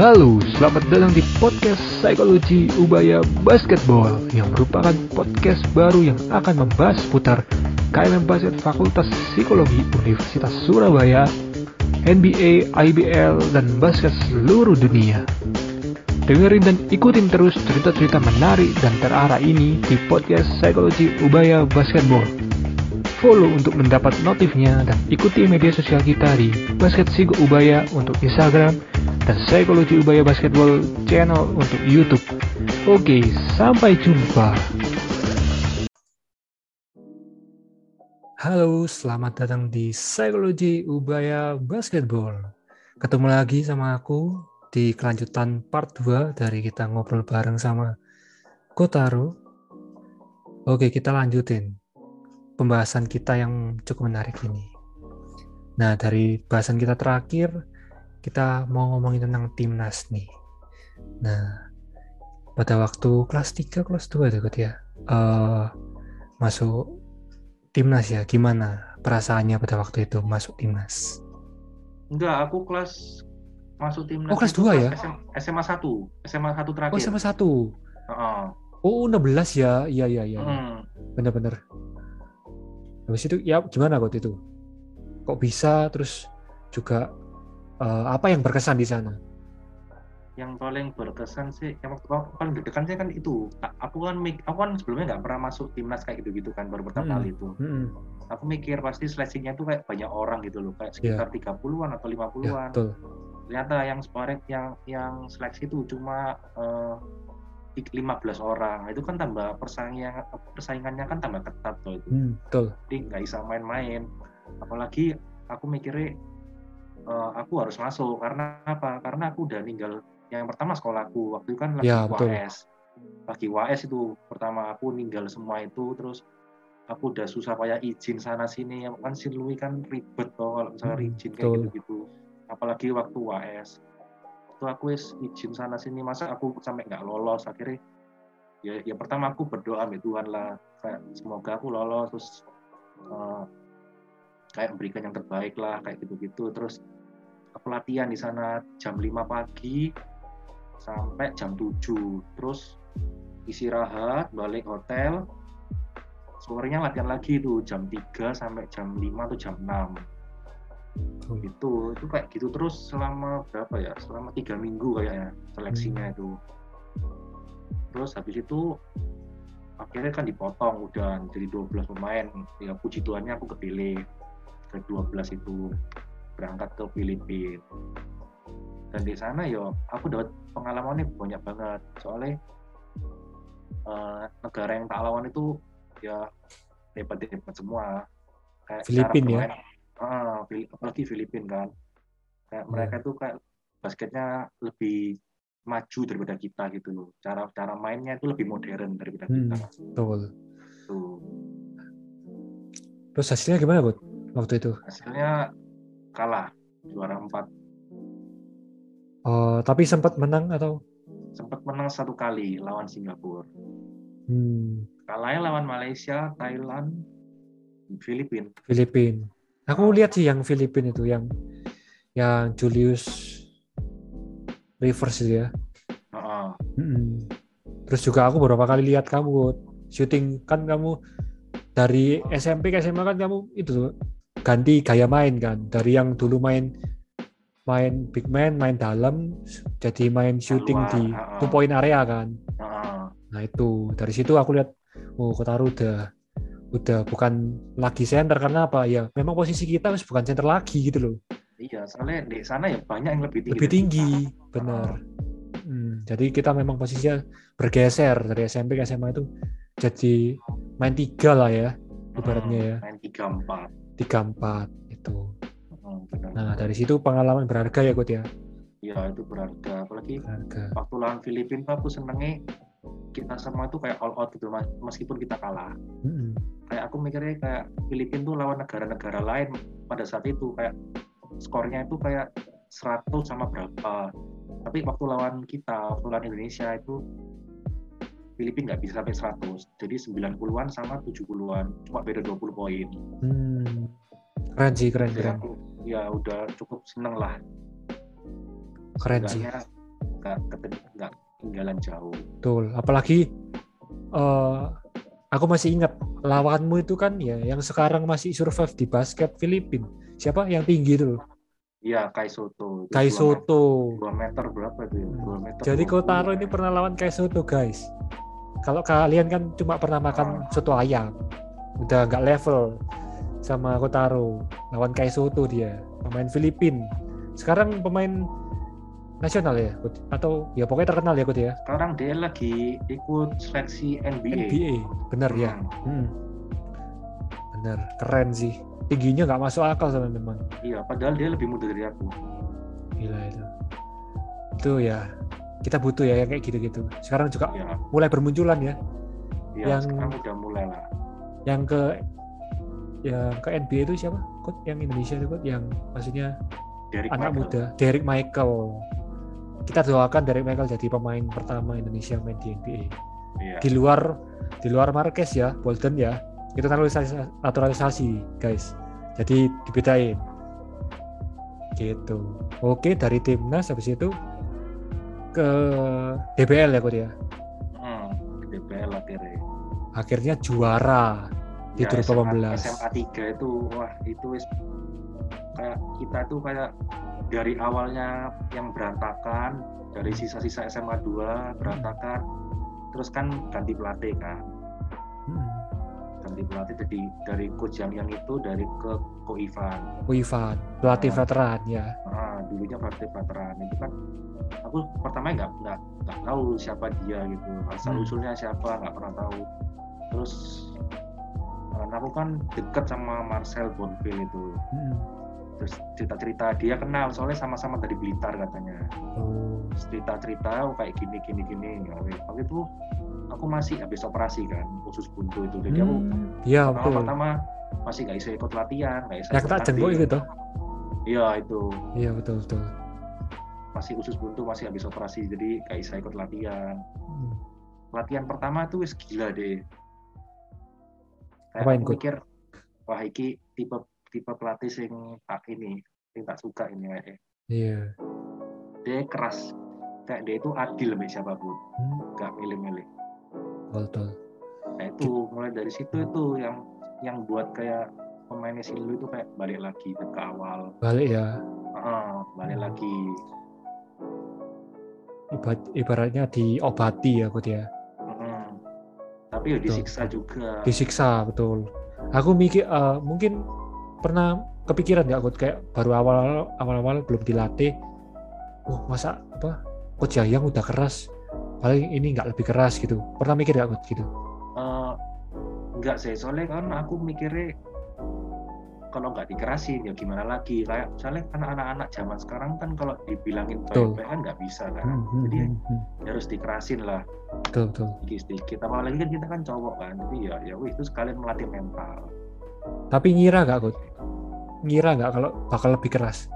Halo, selamat datang di podcast Psikologi Ubaya Basketball yang merupakan podcast baru yang akan membahas seputar KMM Basket Fakultas Psikologi Universitas Surabaya, NBA, IBL, dan basket seluruh dunia. Dengerin dan ikutin terus cerita-cerita menarik dan terarah ini di podcast Psikologi Ubaya Basketball. Follow untuk mendapat notifnya dan ikuti media sosial kita di Basket Sigo Ubaya untuk Instagram dan Psikologi Ubaya Basketball channel untuk YouTube. Oke, sampai jumpa. Halo, selamat datang di Psikologi Ubaya Basketball. Ketemu lagi sama aku di kelanjutan part 2 dari kita ngobrol bareng sama Kotaro. Oke, kita lanjutin pembahasan kita yang cukup menarik ini. Nah, dari bahasan kita terakhir, kita mau ngomongin tentang timnas nih. Nah, pada waktu kelas 3, kelas 2 itu ya, uh, masuk timnas ya, gimana perasaannya pada waktu itu masuk timnas? Enggak, aku kelas masuk timnas. Oh, kelas 2 ya? SMA 1, SMA 1 terakhir. Oh, SMA 1. Uh -uh. Oh, 16 ya. Iya, iya, iya. Hmm. Bener-bener habis itu ya gimana kok itu kok bisa terus juga uh, apa yang berkesan di sana yang paling berkesan sih yang waktu aku paling deg-degan sih kan itu aku kan aku kan sebelumnya nggak pernah masuk timnas kayak gitu gitu kan baru pertama hmm. kali itu hmm. aku mikir pasti seleksinya tuh kayak banyak orang gitu loh kayak sekitar iya. tiga puluhan atau lima puluhan yeah, ternyata yang sparek yang yang seleksi itu cuma uh, 15 orang itu kan tambah persaingan persaingannya kan tambah ketat tuh itu hmm, betul. jadi nggak bisa main-main apalagi aku mikirnya uh, aku harus masuk. Karena apa? Karena aku udah ninggal yang pertama sekolahku. Waktu itu kan lagi ya, UAS lagi UAS itu pertama aku ninggal semua itu. Terus aku udah susah payah izin sana sini. Yang kan Sinlui kan ribet tuh kalau misalnya hmm, izin kayak gitu-gitu. Apalagi waktu UAS waktu aku izin sana sini. Masa aku sampai nggak lolos? Akhirnya ya ya pertama aku berdoa sama Tuhan lah. Kayak semoga aku lolos terus uh, kayak memberikan yang terbaik lah kayak gitu-gitu. Terus aku latihan di sana jam 5 pagi sampai jam 7 terus istirahat balik hotel. Sorenya latihan lagi tuh jam 3 sampai jam 5 atau jam 6 hmm. itu itu kayak gitu terus selama berapa ya? Selama tiga minggu kayaknya seleksinya hmm. itu. Terus habis itu akhirnya kan dipotong udah jadi 12 pemain. Ya puji Tuhannya aku kepilih ke 12 itu berangkat ke Filipina. Dan di sana yo aku dapat pengalamannya banyak banget. Soalnya uh, negara yang tak lawan itu ya hebat-hebat semua. Kayak Filipina ya? ah, apalagi Filipina kan. Kayak hmm. mereka tuh kayak basketnya lebih maju daripada kita gitu. Loh cara cara mainnya itu lebih modern daripada hmm, kita. betul. Tuh. Terus hasilnya gimana bud waktu itu? Hasilnya kalah juara empat. Oh tapi sempat menang atau? Sempat menang satu kali lawan Singapura. Hmm. kalahnya lawan Malaysia Thailand Filipina. Filipina. Aku lihat sih yang Filipina itu yang yang Julius Rivers itu ya. Uh-uh. hmm. Terus juga aku beberapa kali lihat kamu syuting kan kamu dari SMP ke SMA kan kamu itu tuh ganti gaya main kan. Dari yang dulu main main big man main dalam jadi main shooting di two point area kan. Nah itu. Dari situ aku lihat oh Kotaro udah udah bukan lagi center. Karena apa? Ya memang posisi kita harus bukan center lagi gitu loh. Iya soalnya di sana ya banyak yang lebih tinggi lebih tinggi benar. Hmm, jadi kita memang posisinya bergeser dari SMP ke SMA itu jadi main tiga lah ya ibaratnya ya. main tiga empat tiga empat itu hmm, nah dari situ pengalaman berharga ya Kut ya? Iya itu berharga. Apalagi berharga. waktu lawan Filipina aku senengnya kita semua itu kayak all out gitu meskipun kita kalah. Mm-hmm. kayak aku mikirnya kayak Filipina tuh lawan negara-negara lain pada saat itu. Kayak skornya itu kayak 100 sama berapa. Tapi waktu lawan kita waktu lawan Indonesia itu Filipina nggak bisa sampai 100 jadi 90-an sama 70-an cuma beda 20 poin hmm. keren sih keren keren ya udah cukup seneng lah keren sih nggak nggak ketinggalan jauh betul apalagi uh, aku masih ingat lawanmu itu kan ya yang sekarang masih survive di basket Filipina siapa yang tinggi itu Iya, Kai Soto. Kai Soto. 2 meter berapa itu ya? 2 meter. Jadi Kotaro ini pernah lawan Kai Soto, guys. Kalau kalian kan cuma pernah makan soto ayam. Udah nggak level sama Kotaro. Lawan Kai Soto dia, pemain Filipin. Sekarang pemain nasional ya, atau ya pokoknya terkenal ya, Kut ya. Sekarang dia lagi ikut seleksi NBA. NBA, benar ya. Hmm. Bener, keren sih tingginya nggak masuk akal sama memang iya padahal dia lebih muda dari aku gila itu itu ya kita butuh ya yang kayak gitu-gitu. Sekarang juga ya. mulai bermunculan ya, ya yang sekarang udah mulai lah. yang ke yang ke NBA itu siapa? Kok yang Indonesia itu kok yang maksudnya Derek anak Michael. muda. Derek Michael. Kita doakan Derek Michael jadi pemain pertama Indonesia main di NBA ya. di luar di luar Marquez ya Bolden ya. Itu naturalisasi, naturalisasi guys. Jadi dibedain. Gitu. Oke dari timnas habis itu ke DBL ya kok ya? Hmm, DBL akhirnya. Akhirnya juara di ya, 2018 SMA 3 itu wah itu kayak kita tuh kayak dari awalnya yang berantakan dari sisa-sisa SMA 2 berantakan terus kan ganti pelatih kan? Hmm. Ganti pelatih jadi dari coach yang yang itu dari ke Ko Ivan. Ko Ivan, pelatih nah, veteran ya. Nah, dulunya pelatih veteran itu kan aku pertama nggak nggak nggak tahu siapa dia gitu. Asal hmm. usulnya siapa nggak pernah tahu. Terus karena aku kan deket sama Marcel Bonfil itu. Hmm. terus cerita-cerita dia kenal soalnya sama-sama dari Blitar katanya. Oh. cerita-cerita oh, kayak gini gini gini. Ya, waktu itu aku masih habis operasi kan khusus buntu itu. Jadi aku hmm, ya, pertama, betul. pertama masih gak bisa ikut latihan gak bisa ya kita jengkok itu iya itu. Iya betul betul masih khusus buntu masih habis operasi jadi gak bisa ikut latihan. Hmm. latihan pertama tuh wis gila deh. Kayak Apa aku mikir wah iki tipe tipe pelatih sing tak ini yang tak suka ini kayak iya. Dia keras. Kayak dia itu adil sama siapa pun. Hmm. gak milih-milih. Betul nah itu mulai dari situ itu yang yang buat kayak pemainnya Silu itu kayak balik lagi ke awal. Balik ya? Uh, balik hmm. lagi ibaratnya diobati ya Bud ya. Hmm. tapi ya disiksa juga. Disiksa betul. Aku mikir uh, mungkin pernah kepikiran ya Bud kayak baru awal awal awal belum dilatih oh masa apa coach yang udah keras paling ini nggak lebih keras gitu. Pernah mikir gak gitu? Uh, nggak sih. Soalnya kan aku mikirnya kalau nggak dikerasin ya gimana lagi? Kayak soalnya kan anak-anak zaman sekarang kan kalau dibilangin baik-baik kan nggak bisa kan? Hmm, hmm, jadi hmm, hmm. harus dikerasin lah. Betul betul. Sedikit sedikit apalagi kan kita kan cowok kan jadi ya ya wih, itu sekalian melatih mental. Tapi ngira nggak kok ngira nggak kalau bakal lebih keras?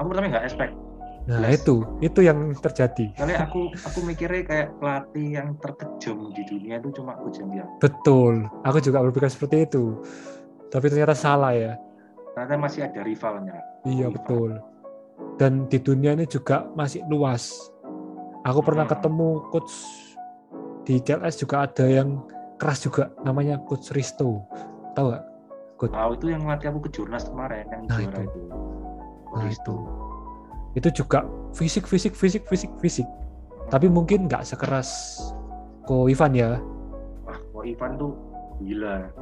Aku pertama nggak expect. Nah yes. itu, itu yang terjadi. Karena aku aku mikirnya kayak pelatih yang terkejam di dunia itu cuma Coach dia. Betul, aku juga berpikir seperti itu. Tapi ternyata salah ya. Ternyata masih ada rivalnya. Iya rival. betul. Dan di dunia ini juga masih luas. Aku pernah hmm. ketemu coach di CLS juga ada yang keras juga, namanya Coach Risto. Tahu gak? Coach. Tahu itu yang latih aku ke Jurnas kemarin yang nah, juara itu. itu. Nah, Risto. Itu itu juga fisik fisik fisik fisik fisik tapi mungkin nggak sekeras Ko Ivan ya wah Ko Ivan tuh gila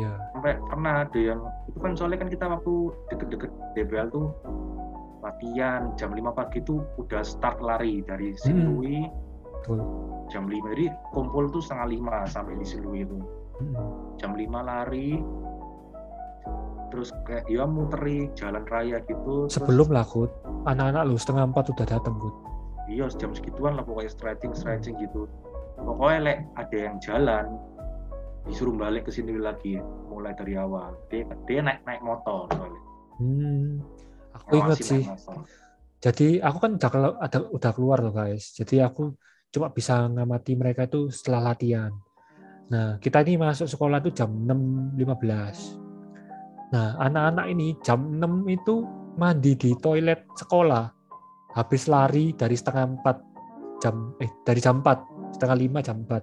ya sampai pernah ada yang itu kan soalnya kan kita waktu deket-deket DBL tuh latihan jam 5 pagi tuh udah start lari dari Sinlui hmm. jam 5 jadi kumpul tuh setengah lima sampai di Sinlui itu. Hmm. jam 5 lari terus kayak ya muteri jalan raya gitu sebelum terus, lakut anak-anak lu setengah empat udah datang bud iya jam segituan lah pokoknya stretching stretching gitu. Pokoknya lek ada yang jalan disuruh balik ke sini lagi mulai dari awal. Dia dia naik naik motor soalnya. Hmm, aku ingat sih. jadi aku kan udah ada udah keluar loh guys. Jadi aku cuma bisa ngamati mereka itu setelah latihan. Nah kita ini masuk sekolah tuh jam 6.15 Nah, anak-anak ini jam 6 itu mandi di toilet sekolah. habis lari dari setengah empat jam eh dari jam empat setengah lima jam empat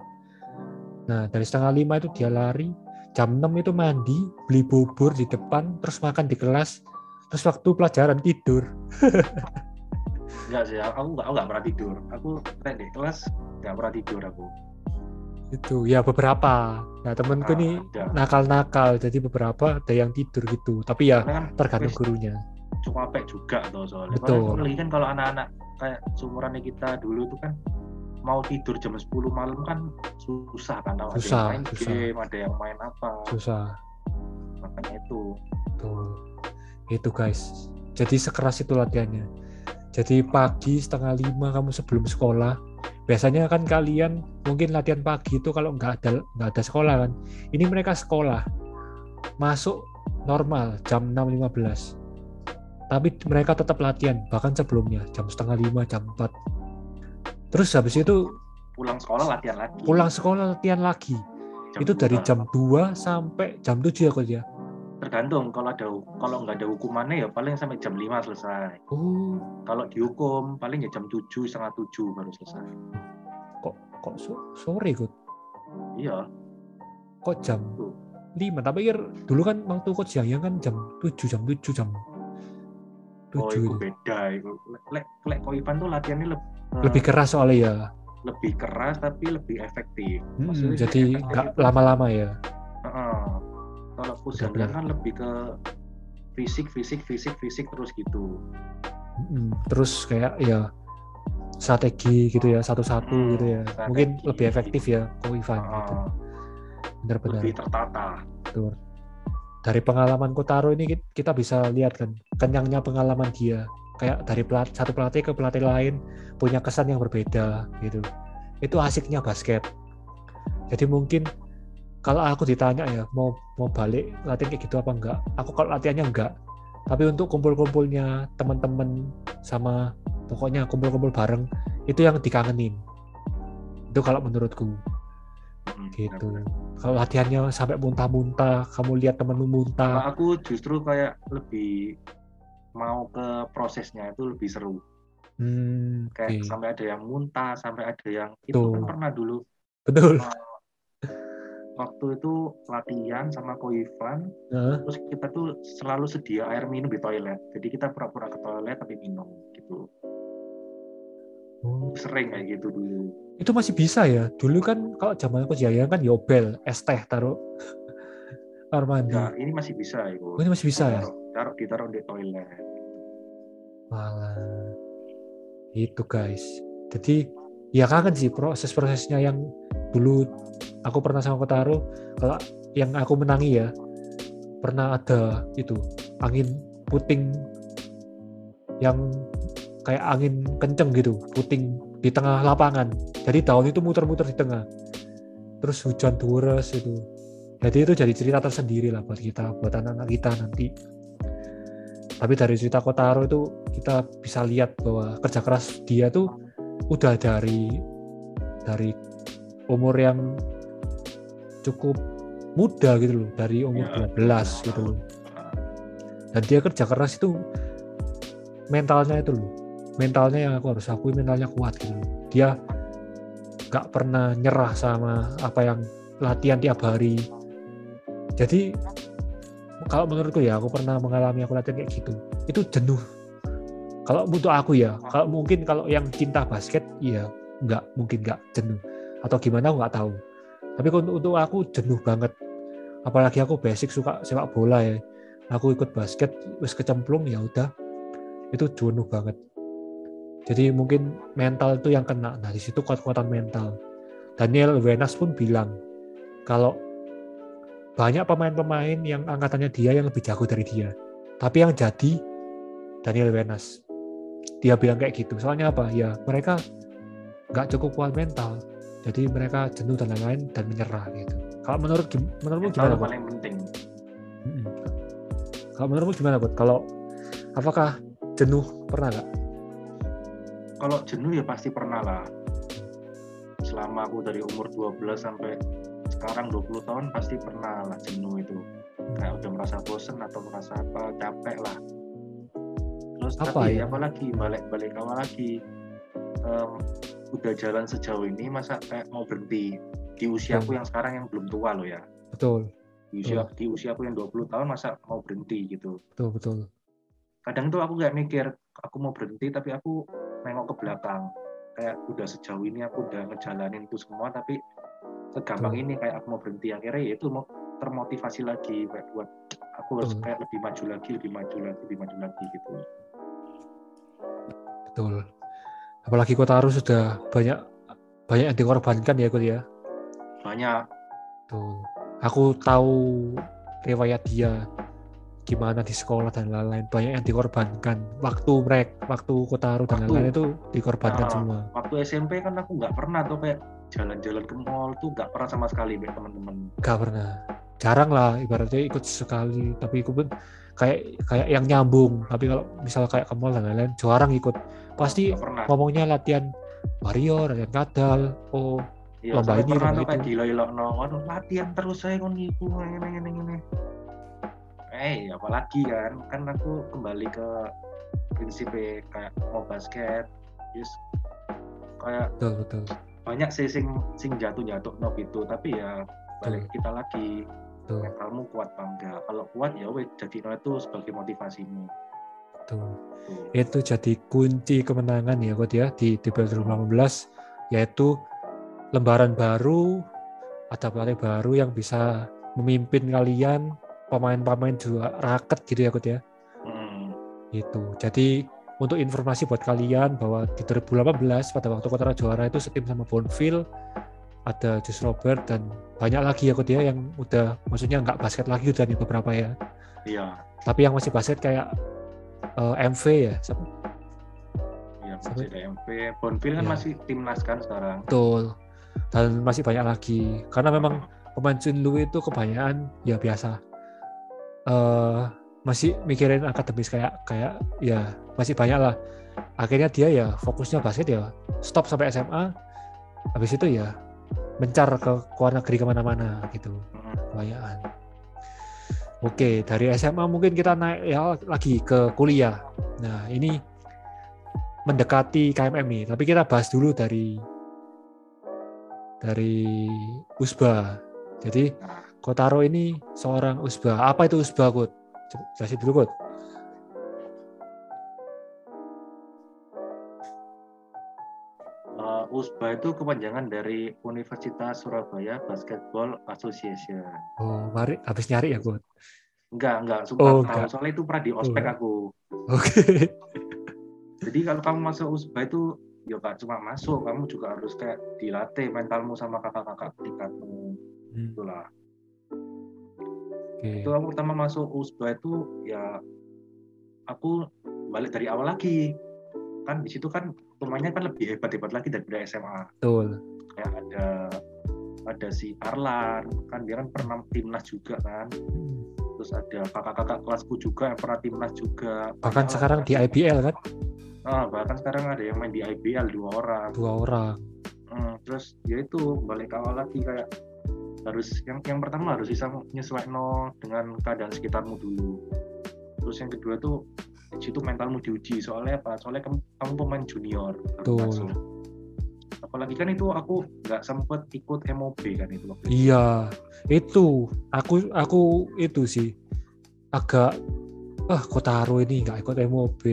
nah dari setengah lima itu dia lari jam enam itu mandi beli bubur di depan terus makan di kelas terus waktu pelajaran tidur Enggak sih, aku enggak, aku enggak pernah tidur. Aku kayak di kelas enggak pernah tidur aku. Itu ya beberapa. Nah temenku ah, nih nakal-nakal, jadi beberapa ada yang tidur gitu. Tapi ya kan tergantung gurunya. Cuma apek juga tuh soalnya. Betul. Apalagi kan kalau anak-anak kayak seumuran kita dulu itu kan mau tidur jam 10 malam kan susah kan susah, ada yang main susah. game, ada yang main apa. Susah. Makanya itu. Tuh. Itu guys. Jadi sekeras itu latihannya jadi pagi setengah lima kamu sebelum sekolah. Biasanya kan kalian mungkin latihan pagi itu kalau nggak ada nggak ada sekolah kan. Ini mereka sekolah. Masuk normal jam 6.15. Tapi mereka tetap latihan bahkan sebelumnya jam setengah lima jam 4. Terus habis itu pulang sekolah latihan lagi. Pulang sekolah latihan lagi. Jam itu dari jam 2 sampai jam 7 aku ya tergantung kalau ada kalau nggak ada hukumannya ya paling sampai jam 5 selesai. Oh. Kalau dihukum paling ya jam 7 setengah 7 baru selesai. Kok kok so, sore kok iya. Kok jam Tuh. 5 tapi ya dulu kan waktu kok siang ya kan jam 7 jam 7 jam 7 oh itu beda itu. Lek lek kok Ivan tuh latihannya lebih lebih keras soalnya ya. Lebih keras tapi lebih efektif. Hmm, jadi nggak lama-lama ya? Uh kalau Fuzania kan lebih ke fisik fisik fisik fisik terus gitu. Hmm, terus kayak ya strategi gitu ya satu-satu hmm, gitu ya. strategi. mungkin lebih efektif ya Ko Ivan uh, gitu benar-benar. Lebih tertata. Betul. dari pengalaman Kotaro ini kita bisa lihat kan kenyangnya pengalaman dia kayak dari pelat, satu pelatih ke pelatih lain punya kesan yang berbeda gitu. Itu asiknya basket. Jadi mungkin kalau aku ditanya ya mau mau balik latihan kayak gitu apa enggak? Aku kalau latihannya enggak. Tapi untuk kumpul-kumpulnya teman-teman sama pokoknya kumpul-kumpul bareng itu yang dikangenin. Itu kalau menurutku. Hmm, gitu. kalau latihannya sampai muntah-muntah kamu lihat temenmu muntah. Aku justru kayak lebih mau ke prosesnya itu lebih seru hmm, kayak okay. sampai ada yang muntah sampai ada yang itu kan pernah dulu betul waktu itu latihan sama Ko Ivan, uh. terus kita tuh selalu sedia air minum di toilet. Jadi kita pura-pura ke toilet tapi minum gitu. Oh. Sering kayak gitu dulu. Itu masih bisa ya? Dulu kan kalau zaman aku jaya kan yobel, es teh taruh kamar mandi. Ya, ini masih bisa ya. Oh, ini masih bisa taruh, ya? Taruh ditaruh di toilet. Malah itu guys. Jadi ya kangen sih proses-prosesnya yang dulu aku pernah sama Kotaro. Kalau yang aku menangi ya pernah ada itu angin puting yang kayak angin kenceng gitu puting di tengah lapangan. Jadi daun itu muter-muter di tengah. Terus hujan deras itu. Jadi itu jadi cerita tersendiri lah buat kita buat anak-anak kita nanti tapi dari cerita Kotaro itu kita bisa lihat bahwa kerja keras dia tuh udah dari dari umur yang cukup muda gitu loh dari umur ya, 12 gitu loh. dan dia kerja keras itu mentalnya itu loh. Mentalnya yang aku harus akui mentalnya kuat gitu loh. Dia gak pernah nyerah sama apa yang latihan tiap hari. Jadi kalau menurutku ya aku pernah mengalami aku latihan kayak gitu. Itu jenuh. Kalau untuk aku ya kalau mungkin kalau yang cinta basket iya nggak mungkin nggak jenuh. Atau gimana aku nggak tahu. Tapi untuk, untuk aku jenuh banget. Apalagi aku basic suka sepak bola ya. Aku ikut basket wis kecemplung ya udah. Itu jenuh banget. Jadi mungkin mental itu yang kena. Nah di situ kuat-kuatan mental. Daniel Wenas pun bilang kalau banyak pemain-pemain yang angkatannya dia yang lebih jago dari dia. Tapi yang jadi Daniel Wenas. Dia bilang kayak gitu. Soalnya apa? Ya mereka nggak cukup kuat mental. Jadi mereka jenuh dan lain-lain dan menyerah gitu. Kalau menurut menurutmu gimana paling penting. Hmm. kalau menurutmu gimana buat kalau apakah jenuh pernah nggak? Kalau jenuh ya pasti pernah lah. Selama aku dari umur 12 sampai sekarang 20 tahun pasti pernah lah jenuh itu. Kayak udah merasa bosen atau merasa apa capek lah. Terus apa ya? apalagi balik balik awal lagi. Um, udah jalan sejauh ini masa kayak mau berhenti. Di usiaku hmm. yang sekarang yang belum tua loh ya. Betul. Di usia betul. di usiaku yang 20 tahun masa mau berhenti gitu. Betul betul. Kadang tuh aku nggak mikir aku mau berhenti tapi aku nengok ke belakang. Kayak udah sejauh ini aku udah ngejalanin itu semua tapi segampang ini kayak aku mau berhenti akhirnya ya itu mau termotivasi lagi buat aku harus kayak lebih maju lagi lebih maju lagi lebih maju lagi gitu. Betul. Apalagi kota harus sudah banyak banyak yang dikorbankan ya kota ya? Banyak. Tuh aku tahu riwayat dia gimana di sekolah dan lain-lain. Banyak yang dikorbankan. Waktu mereka waktu kota Aru dan lain-lain itu dikorbankan nah, semua. waktu SMP kan aku nggak pernah tuh kayak jalan-jalan ke mall tuh nggak pernah sama sekali deh teman-teman. Nggak pernah. Jarang lah ibaratnya ikut sekali. Tapi ikut pun kayak kayak yang nyambung. Tapi kalau misal kayak ke mall dan lain-lain jarang ikut. Pasti ngomongnya latihan warrior latihan kadal oh Iya, lomba ini pernah tuh kayak gila gila no, latihan terus saya kon ngiku ini ini ini eh apalagi kan kan aku kembali ke prinsip kayak mau basket yes kayak betul betul banyak sih sing sing jatuh jatuh no gitu tapi ya balik kita lagi betul. mentalmu kuat bangga kalau kuat ya wes jadi no itu sebagai motivasimu betul itu jadi kunci kemenangan ya kok ya di di 2018 yaitu lembaran baru ada pelatih baru yang bisa memimpin kalian pemain-pemain juga raket gitu ya Kut ya. Hmm. Itu. Jadi untuk informasi buat kalian bahwa di 2018 pada waktu Kota juara itu setim sama Bonfil ada Jus Robert dan banyak lagi ya Kut ya yang udah maksudnya nggak basket lagi udah nih beberapa ya. Iya. Tapi yang masih basket kayak uh, eh, MV ya. Siapa? Iya, masih ada MV. Bonfil kan ya. masih timnas kan sekarang. Betul. Dan masih banyak lagi. Karena memang pemain Junlu itu kebanyakan ya biasa uh, masih mikirin akademis kayak kayak ya masih banyak lah. Akhirnya dia ya fokusnya basket ya stop sampai SMA habis itu ya mencar ke luar negeri ke mana-mana gitu kebanyakan. Oke dari SMA mungkin kita naik ya lagi ke kuliah. Nah ini mendekati KMMI tapi kita bahas dulu dari dari USBA jadi Kotaro ini seorang usba. Apa itu usba, Kut? Jelasin dulu, Kut. Uh, USBA itu kepanjangan dari Universitas Surabaya Basketball Association. Oh, mari habis nyari ya, Kut? Enggak, enggak, sumpah oh, tahu. Soalnya itu pernah di ospek oh. aku. Oke. Okay. Jadi kalau kamu masuk USBA itu ya gak cuma masuk, kamu juga harus kayak dilatih mentalmu sama kakak-kakak tingkatmu. Hmm. Itulah okay. itu aku pertama masuk USBA itu ya aku balik dari awal lagi. Kan di situ kan pemainnya kan lebih hebat-hebat lagi daripada SMA betul. Kayak ada ada si Arlan kan dia kan pernah timnas juga kan. Hmm. terus ada kakak-kakak kelasku juga yang pernah timnas juga. Bahkan sekarang di IBL kan? Ah bahkan sekarang ada yang main di IBL dua orang. Dua orang. Hmm, terus ya itu balik awal lagi kayak harus yang yang pertama harus bisa menyesuaikan dengan keadaan sekitarmu dulu. Terus yang kedua tuh situ mentalmu diuji soalnya apa? Soalnya kamu, kamu pemain junior Betul. apalagi kan itu aku nggak sempet ikut MOB kan itu waktu iya itu aku aku itu sih agak ah kok taruh ini nggak ikut MOB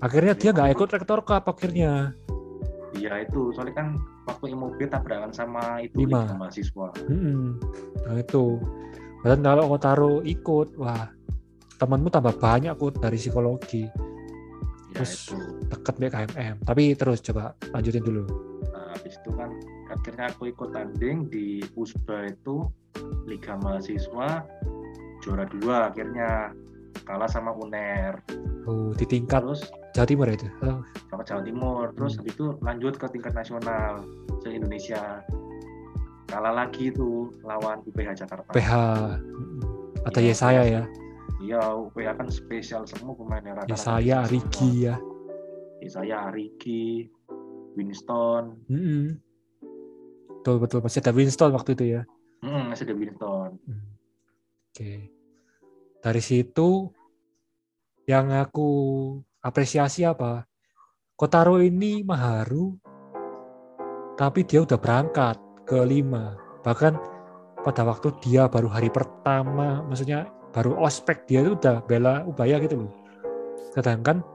akhirnya dia nggak ikut rektor cup akhirnya iya itu soalnya kan waktu IMOB tabrakan sama itu Lima. mahasiswa. Hmm. Nah itu. Dan kalau kau taruh ikut, wah temanmu tambah banyak kut dari psikologi. Ya, terus itu. deket BKMM. Tapi terus coba lanjutin dulu. Nah, habis itu kan akhirnya aku ikut tanding di USBA itu Liga Mahasiswa juara dua akhirnya kalah sama UNER. Oh, di tingkat terus Jawa Timur itu? Oh. Sama Jawa Timur. Terus hmm. habis itu lanjut ke tingkat nasional se Indonesia. Kalah lagi itu lawan UPH Jakarta. UPH. Atau ya, saya ya. Iya, UPH kan spesial semua pemain era. Ya saya Riki ya. Ya saya Riki, Winston. Mm -hmm. Betul betul masih ada Winston waktu itu ya. Hmm, masih ada Winston. Hmm. Oke. Okay. Dari situ yang aku apresiasi apa? Kotaro ini Maharu, tapi dia udah berangkat ke lima. Bahkan pada waktu dia baru hari pertama, maksudnya baru ospek dia itu udah bela Ubaya gitu loh. Sedangkan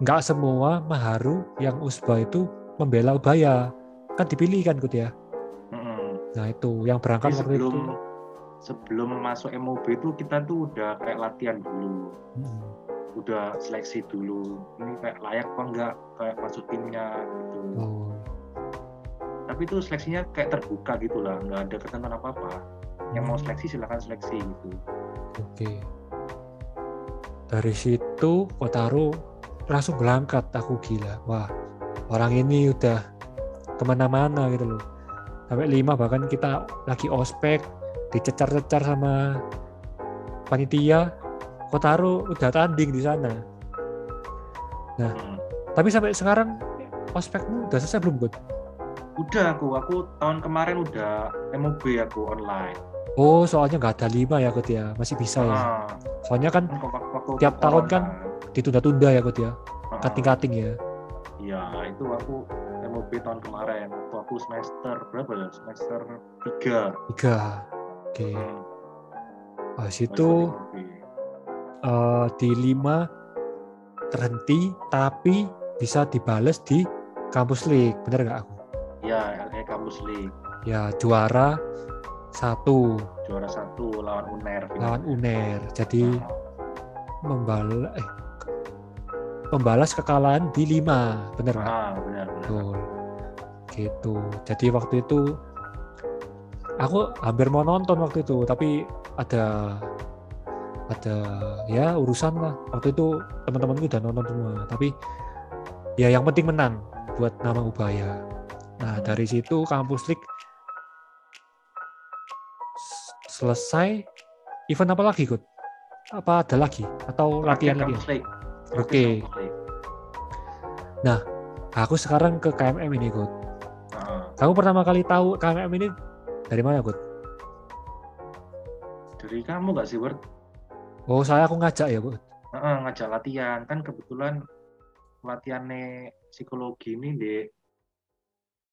nggak semua Maharu yang Usba itu membela Ubaya. Kan dipilih kan Kut ya. Nah itu yang berangkat Jadi waktu sebelum, itu. Sebelum masuk MOB itu kita tuh udah kayak latihan dulu. Hmm. Udah seleksi dulu. Ini kayak layak apa enggak kayak masuk timnya gitu. Oh. Tapi itu seleksinya kayak terbuka gitu lah, nggak ada ketentuan apa-apa. Yang mau hmm. seleksi silakan seleksi gitu. Oke. Okay. Dari situ Kotaro langsung berangkat aku gila. Wah, orang ini udah ke mana-mana gitu loh sampai lima bahkan kita lagi ospek dicecar-cecar sama panitia Kotaro udah tanding di sana. Nah hmm. tapi sampai sekarang ospekmu udah selesai belum Bud? udah aku. Aku tahun kemarin udah MOB aku online. Oh soalnya nggak ada lima ya Kut ya. Masih bisa ya. Ah. soalnya kan waktu tiap tahun kan ditunda-tunda ya Kut ya. Ah. kating-kating ya. Iya itu aku MOB tahun kemarin. Waktu aku semester berapa ya? Semester tiga. Tiga. Oke. Okay. hmm. Pas itu uh, di lima terhenti tapi bisa dibales di kampus league. Bener nggak aku? Ya kayak kampus league. Ya juara satu. Juara satu lawan uner. Lawan uner. Jadi nah. membalas eh membalas kekalahan di lima. Bener nggak? Ah, benar benar gitu. Jadi waktu itu aku hampir mau nonton waktu itu tapi ada ada ya urusan lah waktu itu teman-temanku udah nonton semua tapi ya yang penting menang buat nama Ubaya nah dari situ kampus league selesai event apa lagi Kut? apa ada lagi atau latihan lagi Oke. Okay. Nah, aku sekarang ke KMM ini, Gut. Uh. Kamu pertama kali tahu KMM ini dari mana, Gut? Dari kamu gak sih, Bert? Oh, saya aku ngajak ya, Gut. Uh, ngajak latihan. Kan kebetulan latihannya psikologi ini di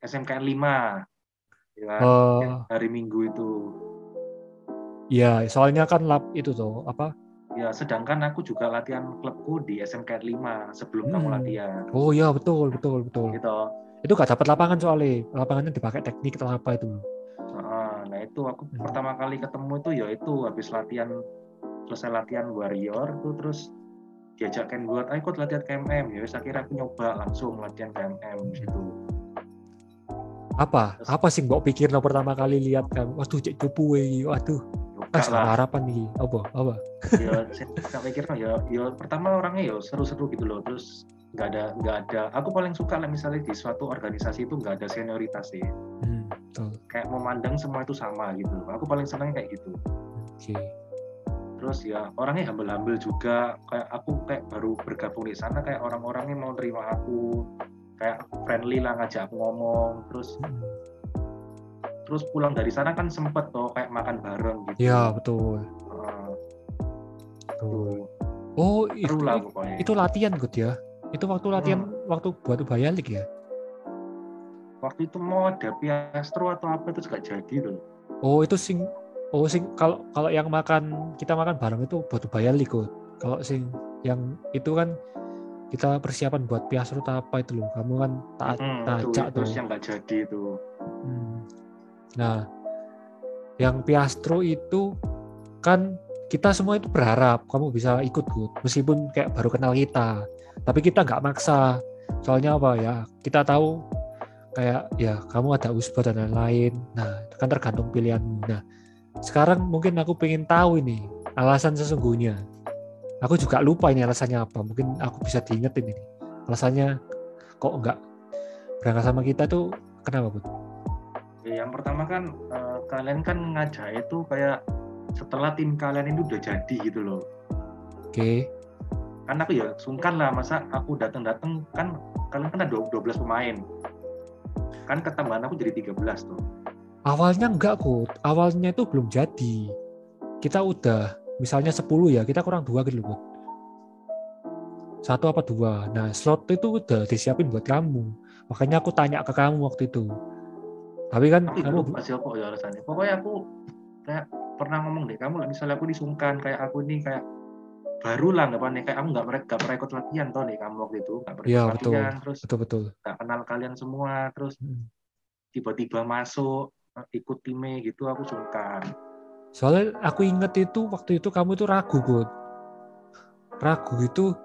SMKN 5. Ya, uh, hari Minggu itu. Iya, soalnya kan lab itu tuh, apa? Ya, sedangkan aku juga latihan klubku di SMK 5 sebelum hmm. kamu latihan. Oh iya, betul, betul, betul. Gitu. Itu gak dapat lapangan soalnya. Lapangannya dipakai teknik atau apa itu. Nah, itu aku hmm. pertama kali ketemu itu ya itu habis latihan selesai latihan warrior tuh terus diajakkan buat ayo ikut latihan KMM ya saya kira aku nyoba langsung latihan KMM situ apa terus, apa sih mbok pikir no pertama kali lihat kan waduh cek cupu waduh Pas harapan nih, apa? Apa? ya, saya pikir ya, ya pertama orangnya ya seru-seru gitu loh. Terus nggak ada nggak ada. Aku paling suka lah misalnya di suatu organisasi itu nggak ada senioritas sih. Hmm, betul. Kayak memandang semua itu sama gitu. Aku paling senang kayak gitu. Oke. Okay. Terus ya orangnya humble-humble juga. Kayak aku kayak baru bergabung di sana kayak orang-orangnya mau terima aku. Kayak friendly lah ngajak aku ngomong. Terus terus pulang dari sana kan sempet tuh kayak makan bareng gitu. Ya betul. Uh, betul. Oh itu, lah, itu latihan good ya? Itu waktu latihan hmm. waktu buat bayalik ya? Waktu itu mau ada piastro atau apa itu gak jadi tuh oh itu sing oh sing kalau kalau yang makan kita makan bareng itu buat bayalik kok kalau sing yang itu kan kita persiapan buat piastro atau apa itu loh. Kamu kan tak hmm, tajak tuh yang nggak jadi itu. Hmm. Nah, yang Piastro itu kan kita semua itu berharap kamu bisa ikut good meskipun kayak baru kenal kita tapi kita nggak maksa. Soalnya apa ya? Kita tahu kayak ya kamu ada usba dan lain-lain. Nah itu kan tergantung pilihanmu. Nah sekarang mungkin aku pengen tahu ini alasan sesungguhnya aku juga lupa ini alasannya apa mungkin aku bisa diingetin ini alasannya kok nggak berangkat sama kita tuh kenapa bu? Ya, yang pertama kan uh, kalian kan ngajak itu kayak setelah tim kalian itu udah jadi gitu loh. Oke. Okay. Kan aku ya sungkan lah masa aku datang-datang kan kalian kan ada 12 pemain. Kan ketambahan aku jadi 13 tuh. Awalnya enggak kok. Awalnya itu belum jadi. Kita udah misalnya 10 ya, kita kurang dua gitu loh. satu apa dua nah slot itu udah disiapin buat kamu makanya aku tanya ke kamu waktu itu tapi kan tapi kamu masih apa ya alasannya pokoknya aku kayak pernah ngomong deh kamu misalnya aku disungkan kayak aku ini kayak baru lah nggak nih kayak aku nggak pernah nggak pernah ikut latihan toh nih kamu waktu itu nggak pernah Iya, ikut betul. latihan terus betul betul nggak kenal kalian semua terus Hmm. tiba-tiba masuk ikut time gitu aku sungkan soalnya aku inget itu waktu itu kamu itu ragu Gut ragu itu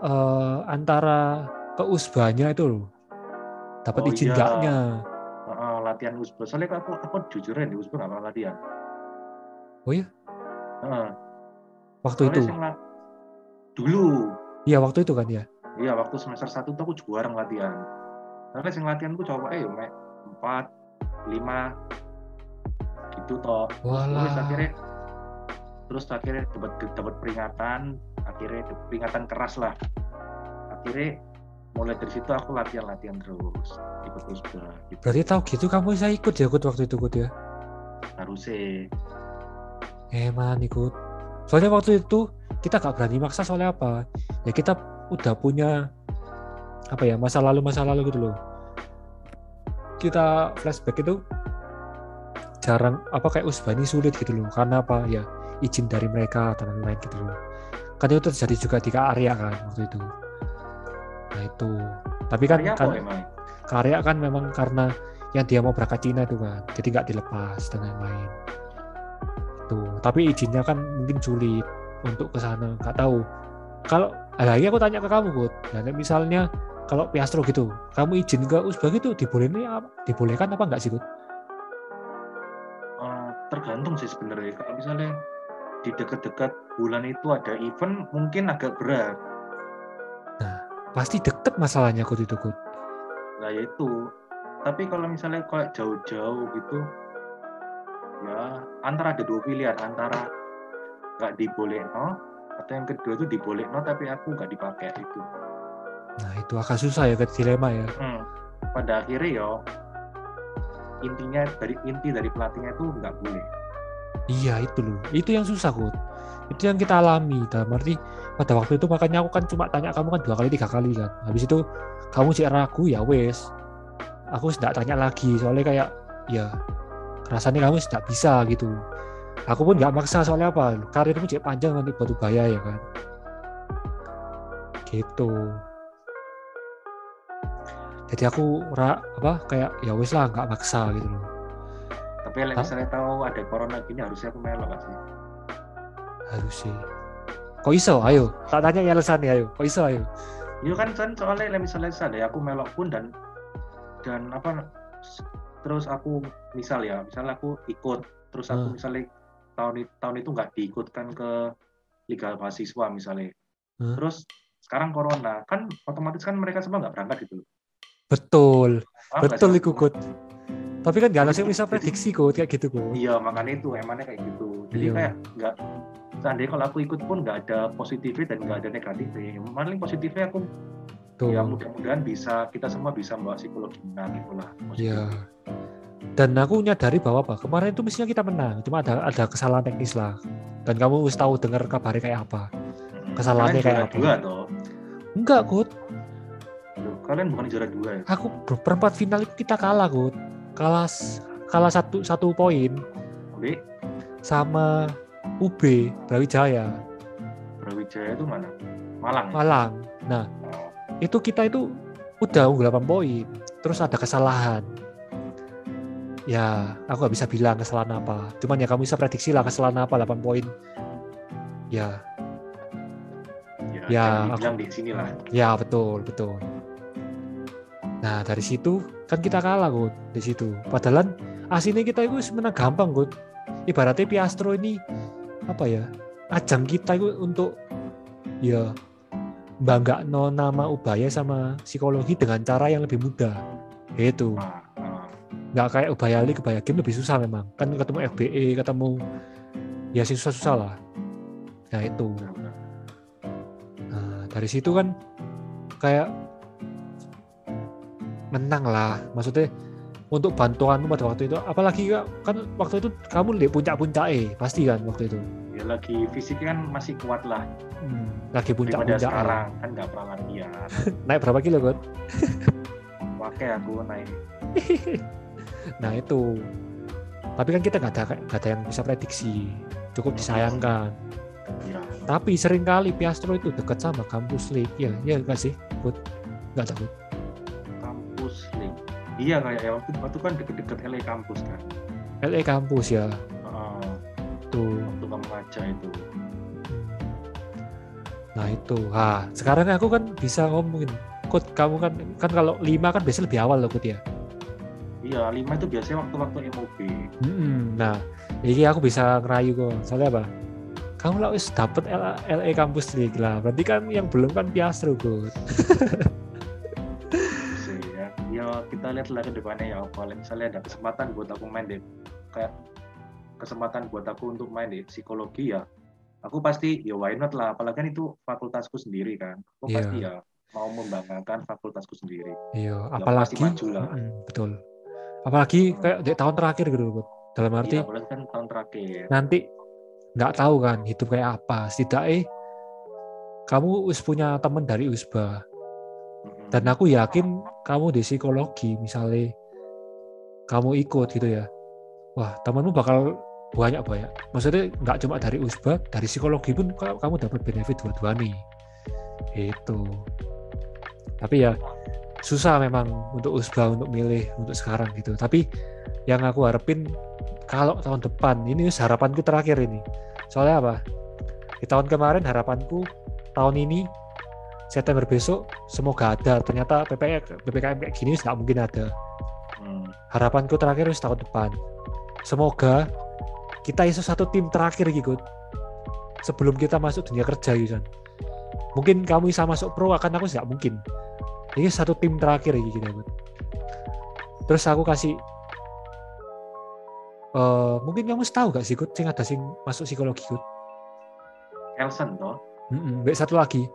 eh, antara ke usbanya itu loh. Dapat Oh, izin iya. enggaknya Heeh, latihan usbah. Soalnya aku aku jujur ya di usbah nggak pernah latihan. Oh iya? Heeh, waktu soalnya itu? la- dulu. Iya waktu itu kan ya? Iya waktu semester satu tuh aku jarang latihan. Karena sing latihan ku coba eh mek empat lima gitu toh. Terus akhirnya terus akhirnya dapat dapat peringatan, akhirnya peringatan keras lah. Akhirnya mulai dari situ aku latihan latihan terus ikut terus gitu. berarti tahu gitu kamu bisa ikut ya Gut waktu itu Gut ya Harusnya Emang ikut. Soalnya waktu itu kita gak berani maksa soalnya apa? Ya kita udah punya apa ya masa lalu masa lalu gitu loh. Kita flashback itu jarang apa kayak usbani sulit gitu loh. Karena apa ya izin dari mereka dan lain-lain gitu loh. Kan itu terjadi juga di Karya kan waktu itu. Nah itu. Tapi kan, karya kan apa emang? Karya kan memang karena yang dia mau berangkat Cina itu kan, jadi nggak dilepas dan lain-lain. Tuh, tapi izinnya kan mungkin sulit untuk ke sana, nggak tahu. Kalau lagi aku tanya ke kamu, Bud. Nah, misalnya kalau Piastro gitu, kamu izin ke Uzbek itu dibolehin apa? Dibolehkan apa nggak sih, Bud? Eh, tergantung sih sebenarnya. Kalau misalnya di dekat-dekat bulan itu ada event mungkin agak berat. Pasti deket masalahnya Bud itu, Bud. Nah ya itu. Tapi kalau misalnya kayak jauh-jauh gitu, ya antara ada dua pilihan antara nggak diboleh no atau yang kedua itu diboleh no tapi aku nggak dipakai itu. Nah, itu agak susah ya, ke dilema ya. Hmm. Pada akhirnya ya intinya dari inti dari pelatihnya itu nggak boleh. Iya itu loh, itu yang susah Kut. Itu yang kita alami. Dalam arti pada waktu itu makanya aku kan cuma tanya kamu kan dua kali tiga kali kan. Habis itu kamu cek ragu ya wes. Aku tidak tanya lagi soalnya kayak ya rasanya kamu tidak bisa gitu. Aku pun nggak maksa soalnya apa karirmu cek panjang nanti batu bahaya ya kan. Gitu. Jadi aku ra, apa kayak ya wes lah nggak maksa gitu loh. Tapi kalau Hah? misalnya tahu ada corona gini harusnya aku melok nggak sih. Harus sih. Kok iso? Ayo, tak tanya ya alasannya ayo. Kok iso ayo? Iya kan kan soalnya kalau misalnya ada aku melok pun dan dan apa terus aku misal ya misal aku ikut terus aku Hmm. misalnya tahun tahun itu nggak diikutkan ke liga mahasiswa misalnya Hmm. terus sekarang corona kan otomatis kan mereka semua nggak berangkat gitu Betul, betul sih? iku Kut. Tapi kan gak ada yang bisa prediksi Kut, kayak gitu Kut. iya makanya itu emangnya kayak gitu jadi Iya. kayak nggak seandainya kalau aku ikut pun nggak ada positifnya dan nggak ada negatifnya paling positifnya aku Tuh. ya mudah-mudahan bisa kita semua bisa membawa psikologi menang itulah Iya. Dan aku nyadari bahwa apa? Kemarin itu mestinya kita menang, cuma ada ada kesalahan teknis lah. Dan kamu harus tahu dengar kabarnya kayak apa. kesalahannya kayak apa? toh Enggak, Kut. Kalian bukan juara dua ya Aku perempat final itu kita kalah, Kut. Kalah kalah satu satu poin Oke, sama UB Brawijaya Brawijaya itu mana Malang ya? Malang. Nah, Oh, itu kita itu udah unggul 8 poin. Terus ada kesalahan. Ya, aku nggak bisa bilang kesalahan apa. Cuman ya kamu bisa prediksi lah kesalahan apa 8 poin. Ya, ya, Ya, aku- dibilang di sini lah ya betul, betul. Nah, dari situ kan kita kalah, Gut, di situ. Padahal aslinya kita itu menang gampang, Gut. Ibaratnya Piastro ini apa ya? Ajang kita itu untuk ya bangga no nama Ubaya sama psikologi dengan cara yang lebih mudah. Itu nggak kayak Ubaya League, Ubaya Game lebih susah memang. Kan ketemu FBE, ketemu ya sih susah-susah lah. Nah itu. Nah, dari situ kan kayak menang lah. Maksudnya untuk bantuanmu pada waktu itu, apalagi kan waktu itu kamu di puncak-puncak eh pasti kan waktu itu. ya lagi fisiknya kan masih kuat lah. Hmm, lagi puncak-puncak. Sekarang kan nggak pernah latihan naik berapa kilo kan pakai aku naik. Nah itu. Tapi kan kita nggak ada nggak ada yang bisa prediksi. Cukup hmm. disayangkan. ya. tapi sering kali Piastro itu dekat sama kampus League ya ya nggak sih Bud? Nggak League iya kayak ya waktu itu kan deket-deket LA kampus kan. LA kampus ya. Itu waktu kamu ngaca itu. Nah itu. Ah sekarang aku kan bisa ngomongin Kut kamu kan kan kalau lima kan biasanya lebih awal loh Kut ya? Iya lima itu biasanya waktu-waktu MOB hmm, nah ini aku bisa ngerayu kok. Soalnya apa? Kamu lah wis dapet LA, LA kampus nih lah. Berarti kan yang belum kan Piastro Kut kita lihat lah ke depannya ya paling misalnya ada kesempatan buat aku main deh kayak kesempatan buat aku untuk main di psikologi ya aku pasti ya why not lah. Apalagi kan itu fakultasku sendiri kan. Aku yeah. pasti ya mau membanggakan fakultasku sendiri. Iya ya, apalagi maju lah. Mm, betul. Apalagi hmm. kayak di tahun terakhir gitu dalam iya, arti iya, kan tahun terakhir. nanti nggak tahu kan hidup kayak apa. Setidaknya kamu us punya teman dari usba dan aku yakin kamu di psikologi misalnya kamu ikut gitu ya. Wah temanmu bakal banyak banyak maksudnya nggak cuma dari usba dari psikologi pun kamu dapat benefit dua-dua nih. Itu tapi ya susah memang untuk usba untuk milih untuk sekarang gitu. Tapi yang aku harapin kalau tahun depan ini harapanku terakhir ini. Soalnya apa? Di tahun kemarin harapanku tahun ini September besok semoga ada. Ternyata PPKM PPKM kayak gini nggak mungkin ada. Hmm. harapanku terakhir tahun depan. Semoga kita iso satu tim terakhir gitu sebelum kita masuk dunia kerja gitu kan mungkin kamu bisa masuk pro akan aku nggak mungkin. Ini satu tim terakhir gitu kan terus aku kasih uh, mungkin kamu tahu gak sih Gut sing ada sing masuk psikologi Gut Elson toh. Mm -mm. satu lagi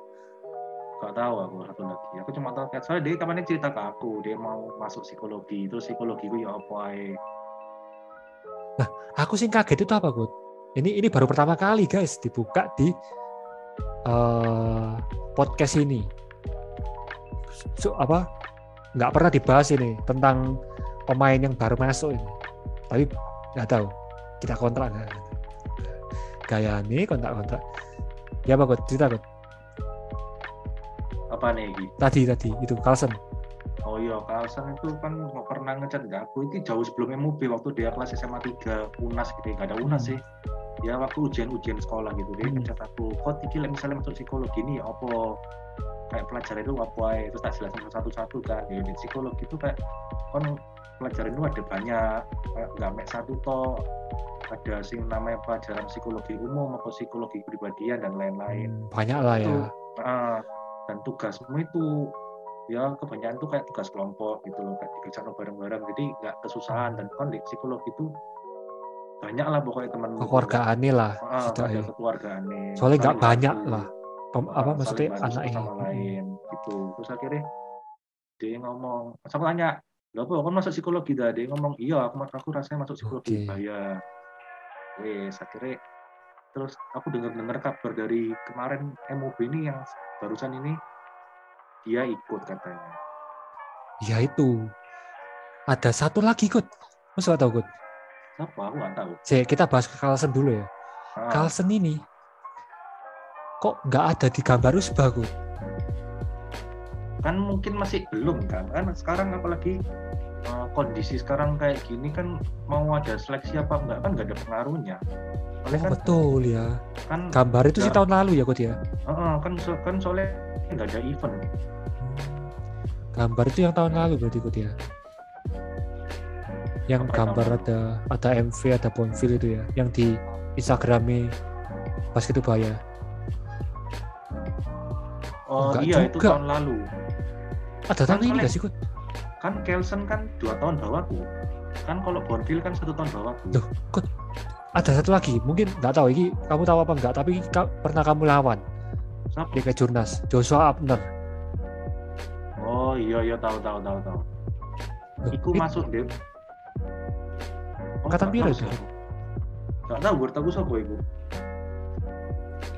gak tahu aku satu lagi aku cuma tahu kayak soalnya dia kemarin cerita ke aku dia mau masuk psikologi terus psikologi gue ya apa Nah, aku sih kaget itu apa, Gut? Ini ini baru pertama kali, guys, dibuka di uh, podcast ini. So, apa? Nggak pernah dibahas ini tentang pemain yang baru masuk ini. Tapi nggak tahu. Kita kontrak nggak? Gaya nih kontrak-kontrak. Ya, apa, Gut? Cerita, Gut. Apa nih? Tadi, tadi. Itu, Carlson. Oh iya, Kalsan itu kan nggak pernah ngecat nggak aku itu jauh sebelum MUB waktu dia kelas SMA 3 UNAS gitu, nggak ada UNAS sih. Ya waktu ujian-ujian sekolah gitu dia hmm. ngecat aku. Kok tiki misalnya masuk psikologi ini ya apa kayak pelajaran itu apa ya terus tak jelasin satu-satu kan ya di psikologi itu kayak kan pelajaran itu ada banyak kayak nggak mek satu toh ada sing namanya pelajaran psikologi umum atau psikologi kepribadian dan lain-lain hmm, banyak lah ya uh, dan tugasmu itu ya kebanyakan tuh kayak tugas kelompok gitu loh kayak dikerjakan bareng-bareng. Jadi nggak kesusahan dan kan di psikolog itu banyak lah pokoknya teman keluargaan nih lah ah, keluargaan soalnya nggak banyak lah Pem, apa maksudnya anak ini. lain gitu. Terus akhirnya dia ngomong sama tanya nggak apa kan masuk psikologi dah. Dia ngomong iya aku aku rasanya masuk psikologi okay. bahaya wes akhirnya terus aku dengar dengar kabar dari kemarin MOB ini yang barusan ini dia ikut katanya. Ya itu. Ada satu lagi ikut. Masa gak tahu ikut? Siapa? Aku nggak tahu. Cek, kita bahas ke Carlsen dulu ya. Ah. Carlsen ini kok nggak ada di gambar Usbah, Kan mungkin masih belum kan. Kan sekarang apalagi uh, kondisi sekarang kayak gini kan mau ada seleksi apa enggak kan nggak ada pengaruhnya. oh, kan, betul ya. Kan gambar itu sih tahun lalu ya, Kut ya. Uh, kan kan soalnya nggak ada event gambar itu yang tahun lalu berarti ikut ya yang Apa gambar tahun? ada ada MV ada Bonfil itu ya yang di Instagramnya pas itu bayar oh Enggak iya juga. itu tahun lalu ada tahun kan ini gak sih Kut? Kan Kelsen kan dua tahun bawahku kan kalau Bonfil kan satu tahun bawahku Loh, Kut, ada satu lagi? Mungkin nggak tahu. Ini kamu tahu apa enggak tapi ka pernah kamu lawan? Siapa? di Jurnas. Joshua Abner. Oh iya iya tahu tahu tahu tahu. Iku masuk deh oh, kata biru itu? Gak tahu gue tahu siapa iku.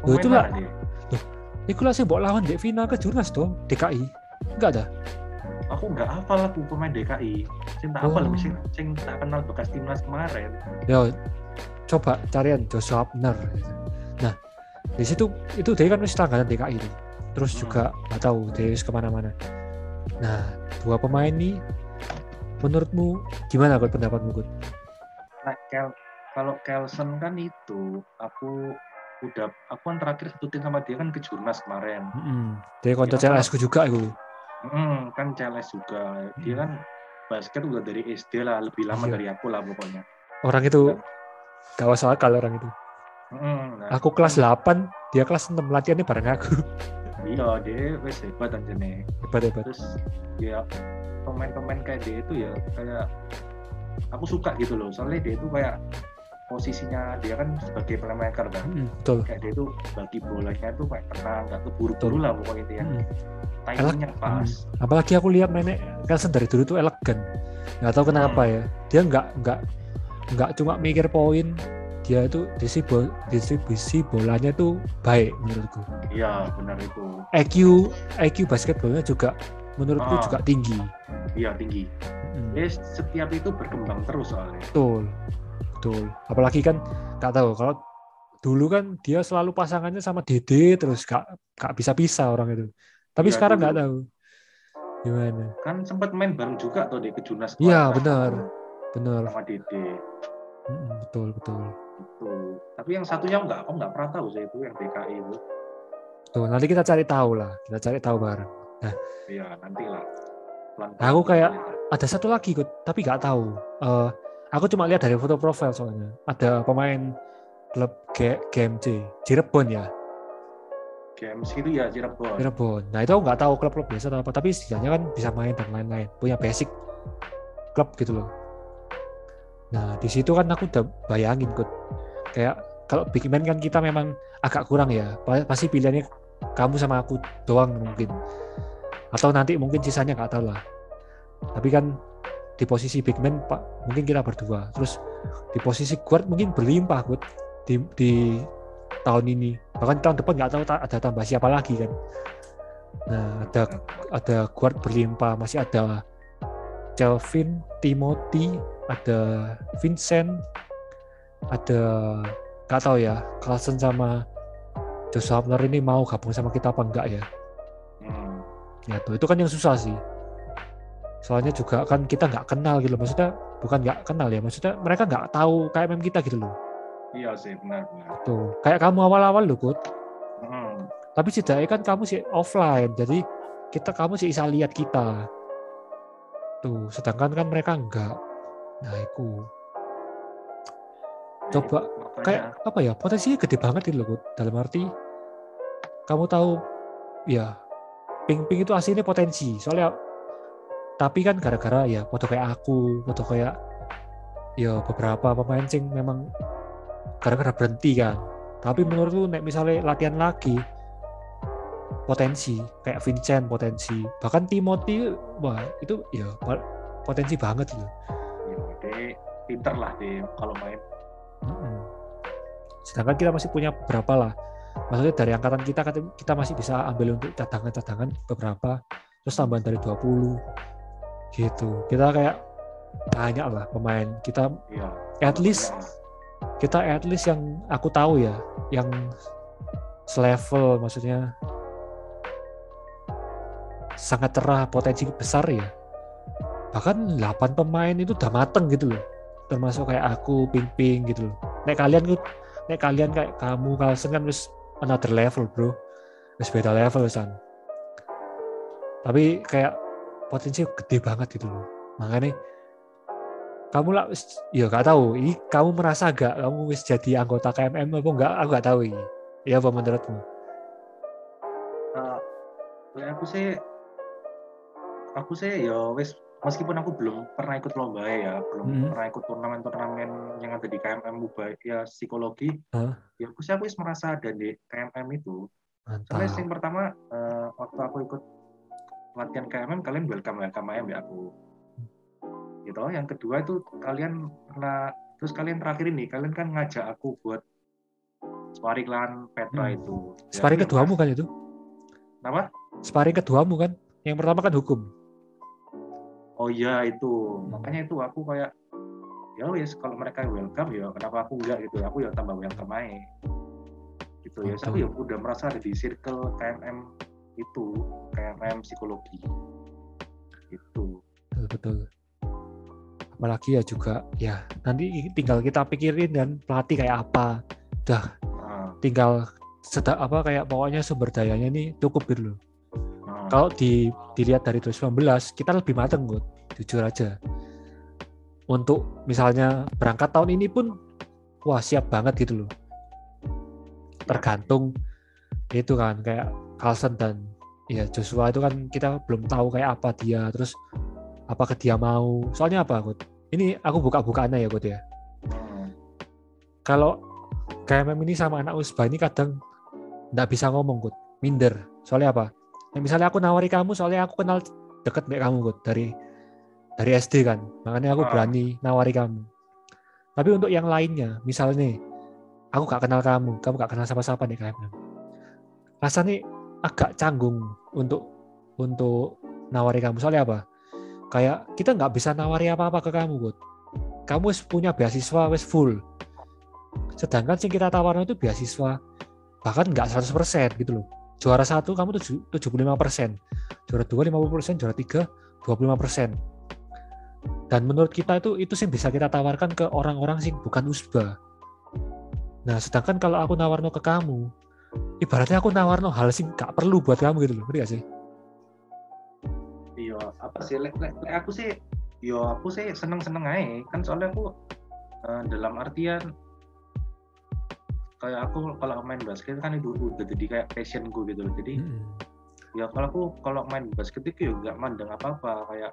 Loh itulah. Loh, itu lah sih bawa lawan di final ke Jurnas dong, DKI. Enggak ada. Aku enggak hafal aku pemain DKI. Cinta oh. apa lebih sing, sing tak kenal bekas timnas kemarin. Yo, coba carian Joshua Abner. Nah, di situ itu dia kan mesti langganan DKI itu. Terus hmm. juga nggak tahu dia ke mana-mana. Nah, dua pemain ini menurutmu gimana kalau pendapatmu Gut? Nah, Kel, kalau Kelson kan itu aku udah aku kan terakhir satu tim sama dia kan ke Jurnas kemarin. Mm -hmm. Dia konco ya, CLS ku juga itu. Mm, kan CLS juga. Dia kan basket udah dari SD lah, lebih lama iya. dari aku lah pokoknya. Orang itu gak usah kalau orang itu. Mm, nah, aku kelas kan, 8, dia kelas 6 latihannya bareng aku. Iya, dia wes hebat aja nih. Hebat hebat. Terus ya pemain-pemain kayak dia itu ya kayak aku suka gitu loh soalnya dia itu kayak posisinya dia kan sebagai playmaker kan mm, betul. kayak dia itu bagi bolanya itu kayak tenang nggak keburu-buru lah pokoknya dia mm. timingnya pas mm. apalagi aku lihat mainnya Kelsen dari dulu tuh elegan nggak tahu kenapa mm. ya dia nggak nggak nggak cuma mikir poin dia itu distribusi, distribusi bolanya tuh baik menurutku iya benar itu IQ IQ basketbolnya juga menurutku ah. juga tinggi. Iya tinggi. Hmm. Dia setiap itu berkembang terus soalnya. Betul, betul. Apalagi kan nggak tahu kalau dulu kan dia selalu pasangannya sama Dede terus gak gak bisa pisah orang itu. Tapi ya, sekarang nggak tahu gimana. Kan sempat main bareng juga tuh di Kejunas. Iya benar, benar. Sama Dede. Hmm, betul betul. Betul. Tapi yang satunya nggak, aku nggak pernah tahu sih itu yang DKI itu. Tuh nanti kita cari tahu lah, kita cari tahu bareng. Nah, iya nanti lah. Aku kayak ada satu lagi, tapi nggak tahu. Uh, aku cuma lihat dari foto profil soalnya. Ada pemain klub G GMC Cirebon ya. GMC itu ya Cirebon. Cirebon. Nah itu aku nggak tahu klub-klub biasa atau apa, tapi setidaknya kan bisa main dan lain-lain. Punya basic klub gitu loh. Nah di situ kan aku udah bayangin kut kayak kalau big man kan kita memang agak kurang ya. Pasti pilihannya kamu sama aku doang mungkin atau nanti mungkin sisanya nggak tahu lah tapi kan di posisi big man pak mungkin kita berdua. Terus di posisi guard mungkin berlimpah buat di, di tahun ini. Bahkan tahun depan nggak tahu ada tambah siapa lagi kan. Nah ada ada guard berlimpah masih ada Kelvin Timothy ada Vincent ada nggak tahu ya Carlson sama Joshua Hapner ini mau gabung sama kita apa enggak ya? Ya tuh itu kan yang susah sih soalnya juga kan kita nggak kenal gitu maksudnya bukan nggak kenal ya maksudnya mereka nggak tahu KMM kita gitu loh. Iya sih benar benar. Tuh kayak kamu awal-awal loh Kut hmm. tapi setidaknya kan kamu sih offline jadi kita kamu sih bisa lihat kita. Tuh sedangkan kan mereka enggak nah itu. Coba kayak apa ya potensinya gede banget gitu loh Kut dalam arti kamu tahu ya Ping Ping itu aslinya potensi. Soalnya tapi kan gara-gara ya foto kayak aku foto kayak ya beberapa pemain sing memang gara-gara berhenti kan. Tapi menurut lu nek misalnya latihan lagi potensi kayak Vincent potensi bahkan Timothy wah itu ya potensi banget loh ya, dia pinter lah dia kalau main. Sedangkan kita masih punya berapa lah. Maksudnya dari angkatan kita kita masih bisa ambil untuk cadangan-cadangan beberapa terus tambahan dari 20 gitu. Kita kayak banyak lah pemain kita. Ya, at least kita at least yang aku tahu ya yang selevel maksudnya sangat cerah potensi besar ya. Bahkan 8 pemain itu udah mateng gitu loh. Termasuk kayak aku ping ping gitu loh. Nek kalian nek kalian kayak kamu Kalsen kan terus another level bro. Wis beda level san. Tapi kayak potensi gede banget gitu loh makanya kamu lah ya gak tahu ini kamu merasa gak kamu wis jadi anggota KMM apa enggak aku gak tahu ini ya apa menurutmu uh, aku sih aku sih ya wis meskipun aku belum pernah ikut lomba ya, belum hmm. pernah ikut turnamen-turnamen yang ada di KMM Mubaya ya psikologi, huh? ya aku sih aku merasa ada di KMM itu. Soalnya yang pertama uh, waktu aku ikut latihan KMM kalian welcome welcome aja ya aku. Gitu. Yang kedua itu kalian pernah terus kalian terakhir ini kalian kan ngajak aku buat sparring lawan Petra Hmm. itu. Ya, Sparring aku keduamu merasa- kan itu? Kenapa? Sparring keduamu kan? Yang pertama kan hukum. Oh iya itu. Hmm. Makanya itu aku kayak ya wis kalau mereka welcome ya kenapa aku enggak gitu. Aku ya tambah welcome aja. Gitu ya. Aku Betul. ya udah merasa ada di circle KMM itu, KMM psikologi. Itu. Betul, betul. Apalagi ya juga ya nanti tinggal kita pikirin dan pelatih kayak apa. Udah Nah, tinggal sedang apa kayak pokoknya sumber dayanya ini cukup gitu loh. nah. Kalau di dilihat dari 2019 kita lebih mateng Gut. jujur aja. Untuk misalnya berangkat tahun ini pun wah siap banget gitu loh. Tergantung itu kan kayak Carlsen dan ya Joshua itu kan kita belum tahu kayak apa dia terus apakah dia mau soalnya apa Gut? Ini aku buka-bukaannya ya Gut ya. Hmm. Kalau KMM ini sama anak Usba ini kadang nggak bisa ngomong Gut, minder. Soalnya apa? Ya, misalnya aku nawari kamu soalnya aku kenal deket dengan kamu Gut dari dari SD kan. Makanya aku Ah. berani nawari kamu. Tapi untuk yang lainnya, misalnya aku gak kenal kamu, kamu gak kenal siapa-siapa nih KMM. Rasanya agak canggung untuk untuk nawari kamu. Soalnya apa? Kayak kita nggak bisa nawari apa-apa ke kamu, Gut. Kamu punya beasiswa wis full. Sedangkan yang kita tawarin itu beasiswa bahkan nggak 100% gitu loh. Juara satu kamu tujuh- 75%, juara dua 50%, juara tiga 25%. Dan menurut kita itu itu sih bisa kita tawarkan ke orang-orang sih bukan usba. Nah, sedangkan kalau aku nawarno ke kamu, ibaratnya aku nawarno hal sih nggak perlu buat kamu gitu loh, ngerti gak sih? Iya, apa sih? Lek, lek, lek aku sih, yo aku sih seneng-seneng aja. Kan soalnya aku eh, dalam artian kayak aku kalau main basket kan itu udah jadi kayak passionku gitu loh. Jadi Mm-mm. ya kalau aku kalau main basket itu ya nggak mandang apa-apa kayak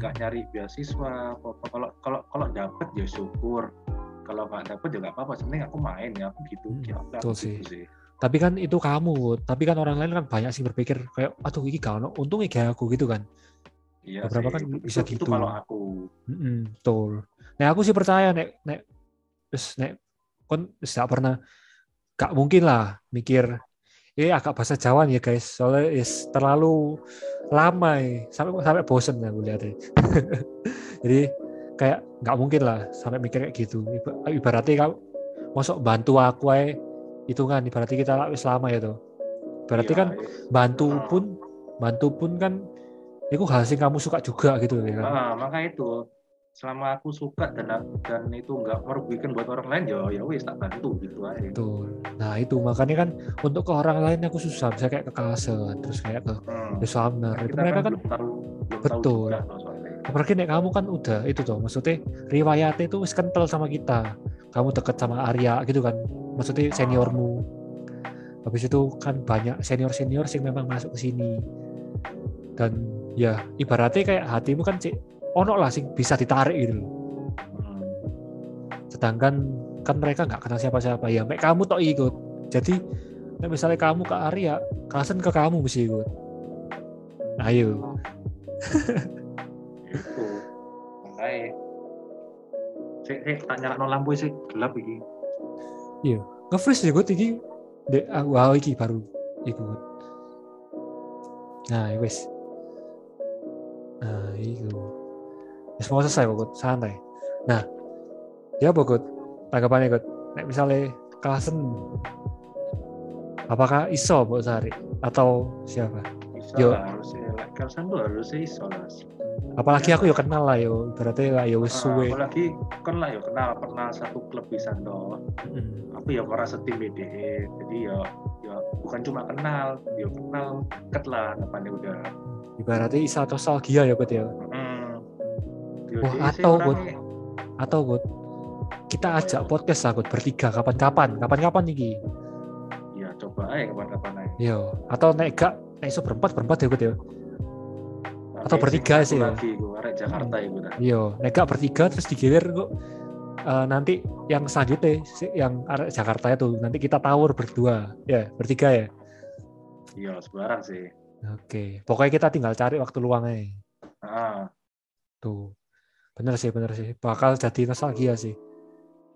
nggak nyari beasiswa. Kalau kalau kalau dapet ya syukur. Kalau nggak dapet ya nggak apa-apa. Sebenarnya aku main ya aku gitu. Hmm, Ya, aku betul gitu sih. Tapi kan itu kamu, tapi kan orang lain kan banyak sih berpikir kayak, aduh ini gak ono, untungnya kayak aku gitu kan. Iya Beberapa sih, kan itu, bisa itu, itu gitu. kalau aku. Mm-mm, betul. Nah aku sih percaya nek nek terus nek kon wis gak pernah gak mungkin lah mikir ini agak bahasa Jawa ya guys soalnya is terlalu lama ya. sampai sampai bosen aku lihatnya jadi kayak nggak mungkin lah sampai mikir kayak gitu Iba- ibaratnya kamu masuk bantu aku aja hitungan ibaratnya kita wis lama ya tuh berarti Iya, kan iya. bantu Ah. pun bantu pun kan itu hal yang kamu suka juga gitu ya kan Ah, maka itu selama aku suka dan dan itu nggak merugikan buat orang lain ya ya wis tak bantu gitu aja. Betul. Nah itu makanya kan untuk ke orang lain aku susah, bisa kayak ke Kalsen, terus kayak ke Hmm. The Sumner. Itu Kita mereka kan, tahu Betul. tahu juga soalnya. apalagi nek kamu kan udah itu tuh, maksudnya riwayatnya itu wis kental sama kita. Kamu deket sama Arya gitu kan, maksudnya seniormu. Habis itu kan banyak senior-senior yang memang masuk ke sini. Dan ya ibaratnya kayak hatimu kan cik, ono lah sih bisa ditarik gitu loh. Sedangkan kan mereka nggak kenal siapa-siapa ya mek kamu tok ikut jadi misalnya kamu ke Arya kasen ke kamu mesti ikut ayo Itu. Makanya. Sik, sik, tak nyala lampu sih gelap iki. nge-freeze ya gue dek aku wow iki baru ikut nah ya wes nah itu wes mau selesai kok Gut. santai nah ya Gut? tanggapannya Gut? nek misalnya kasen apakah iso buat sehari atau siapa Bisa Yo. harusnya. Kalsan tuh harusnya iso lah. Apalagi aku ya kenal lah yo berarti lah yo suwe apalagi kan lah ya kenal pernah satu klub bisa toh. Mm. Aku ya pernah setim BDE. Jadi ya ya bukan cuma kenal, ya kenal deket lah depannya udah. ibaratnya isa nostalgia ya Gut ya Hmm. Ya, Wah, dia sih atau, orangnya- atau Gut kita ajak podcast lah Gut bertiga kapan-kapan kapan-kapan nih ya coba aja kapan-kapan aja. yo atau naik gak naik iso berempat berempat ya Gut ya Atau bertiga sih ya. Lagi gue arek Jakarta ya gue. yo naik gak bertiga terus digilir kok eh, nanti yang selanjutnya yang arek Jakarta itu nanti kita tawur berdua ya bertiga ya Iya sebarang sih. oke pokoknya kita tinggal cari waktu luangnya Ah, Tuh. Bener sih, bener sih. Bakal jadi nostalgia sih.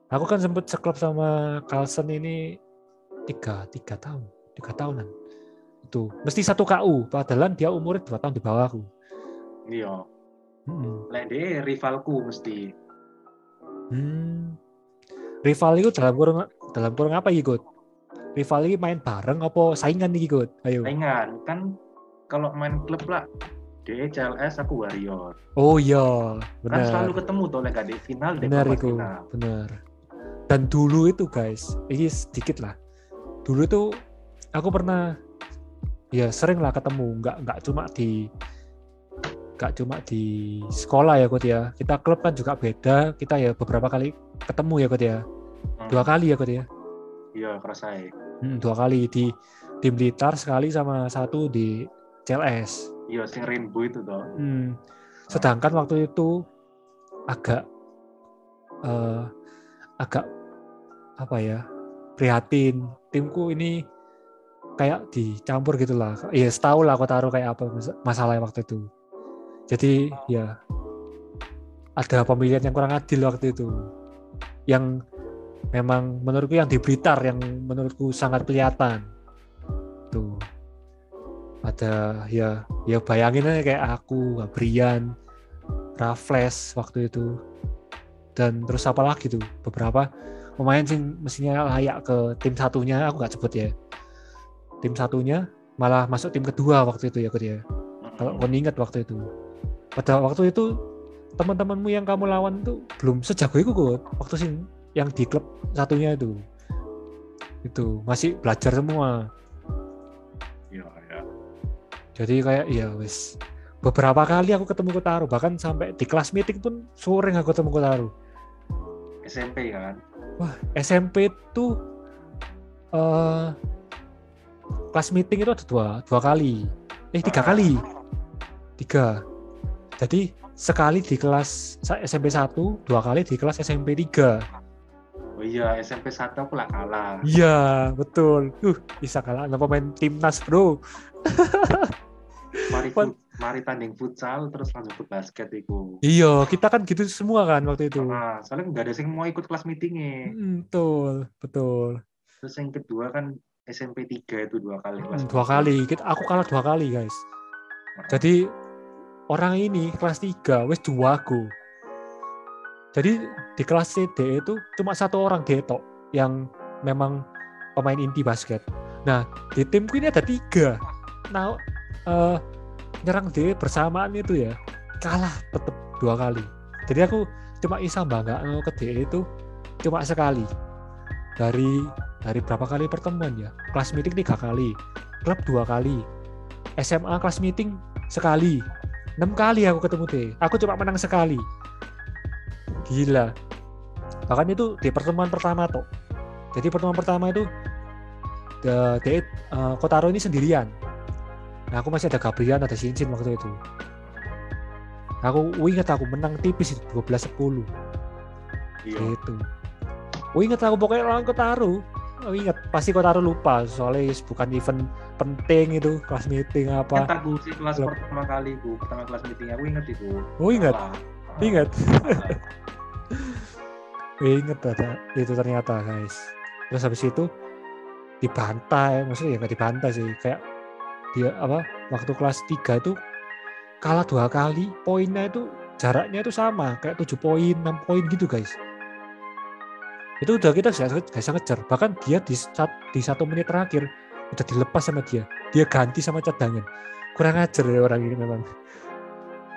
Aku kan sempet seklub sama Carlsen ini tiga tiga tahun tiga tahunan itu mesti satu KU padahal dia umurnya dua tahun di bawahku iya hmm. dia rivalku mesti hmm. rival itu dalam kurung dalam kurung apa ikut rival ini main bareng apa saingan nih ikut ayo saingan kan kalau main klub lah dia CLS aku Warrior. Oh iya, benar. Kan selalu ketemu tuh lega di final benar itu, benar. Dan dulu itu guys, ini sedikit lah. Dulu itu aku pernah ya sering lah ketemu, nggak nggak cuma di nggak cuma di sekolah ya Kut ya. Kita klub kan juga beda. Kita ya beberapa kali ketemu ya Kut ya. Hmm. Dua kali ya Kut ya. Iya, kerasa ya. Hmm, dua kali di di Blitar sekali sama satu di CLS Iya, sing rainbow itu toh. Hmm. Sedangkan waktu itu agak uh, agak apa ya prihatin timku ini kayak dicampur gitulah ya setahu lah aku taruh kayak apa masalah waktu itu jadi ya ada pemilihan yang kurang adil waktu itu. Yang memang menurutku yang di Blitar yang menurutku sangat kelihatan. Tuh. Ada ya ya bayangin aja kayak aku Gabrian Raffles waktu itu. Dan terus apa lagi tuh? Beberapa pemain sih mestinya layak ke tim satunya aku nggak sebut ya. Tim satunya malah masuk tim kedua waktu itu ya ya. Kalau kau ingat waktu itu pada waktu itu teman-temanmu yang kamu lawan tuh belum sejago itu kok waktu sih yang di klub satunya itu. Itu masih belajar semua. Jadi kayak ya wis. Beberapa kali aku ketemu Kotaro bahkan sampai di kelas meeting pun sering aku ketemu Kotaro. SMP kan? Wah SMP tuh uh, kelas meeting itu ada dua dua kali. Eh tiga ah. kali. Tiga jadi sekali di kelas SMP 1 dua kali di kelas SMP 3 Oh iya, SMP 1 aku lah kalah. Iya, betul. Uh, bisa kalah sama pemain timnas, Bro. mari mari tanding futsal terus langsung ke basket itu. Iya, kita kan gitu semua kan waktu itu. Nah, soalnya nggak ada yang mau ikut kelas meetingnya. Hmm, betul, betul. Terus yang kedua kan SMP 3 itu dua kali kelas. Hmm, dua kali. Kita aku kalah dua kali, guys. Jadi orang ini kelas 3 wes dua aku. Jadi di kelas CD itu cuma satu orang detok yang memang pemain inti basket. Nah di timku ini ada tiga. Nah uh, nyerang D bersamaan itu ya kalah tetap dua kali. Jadi aku cuma isa bangga ke D itu cuma sekali dari dari berapa kali pertemuan ya kelas meeting tiga kali klub dua kali SMA kelas meeting sekali enam kali aku ketemu D aku cuma menang sekali. Gila. Bahkan itu di pertemuan pertama tuh jadi pertemuan pertama itu the, the uh, Kotaro ini sendirian. Nah aku masih ada Gabriel ada Shinshin waktu itu. Aku ingat aku menang tipis itu 12 10 iya. gitu. Aku ingat aku pokoknya orang Kotaro ingat pasti Kotaro lupa. Soalnya bukan event penting itu kelas meeting apa. Ingat aku sih kelas Lep. pertama kali bu pertama kelas meeting aku ingat itu. Oh ingat? Ingat. Inget ada itu ternyata guys. Terus habis itu dibantai maksudnya ya nggak dibantai sih kayak dia apa waktu kelas 3 itu kalah dua kali poinnya itu jaraknya itu sama kayak 7 poin 6 poin gitu guys itu udah kita gak bisa ngejar. Bahkan dia di, di satu menit terakhir udah dilepas sama dia. Dia ganti sama cadangan. Kurang ajar ya orang ini memang.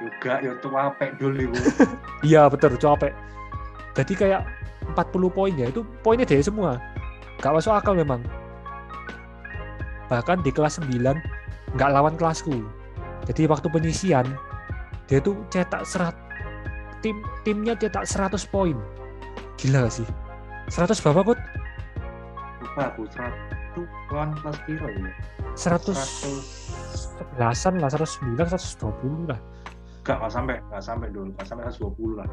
Juga ya capek dulu iya betul capek jadi kayak 40 poin ya itu poinnya dia semua. Gak masuk akal memang. Bahkan di kelas 9 nggak lawan kelasku. Jadi waktu penyisian dia tuh cetak serat tim timnya cetak 100 poin. Gila gak sih 100 berapa Put? lupa aku 100 itu lawan kelas piro ya 100 belasan lah 109 120 lah Enggak, enggak sampai, enggak sampai dulu, enggak sampai 120 lah.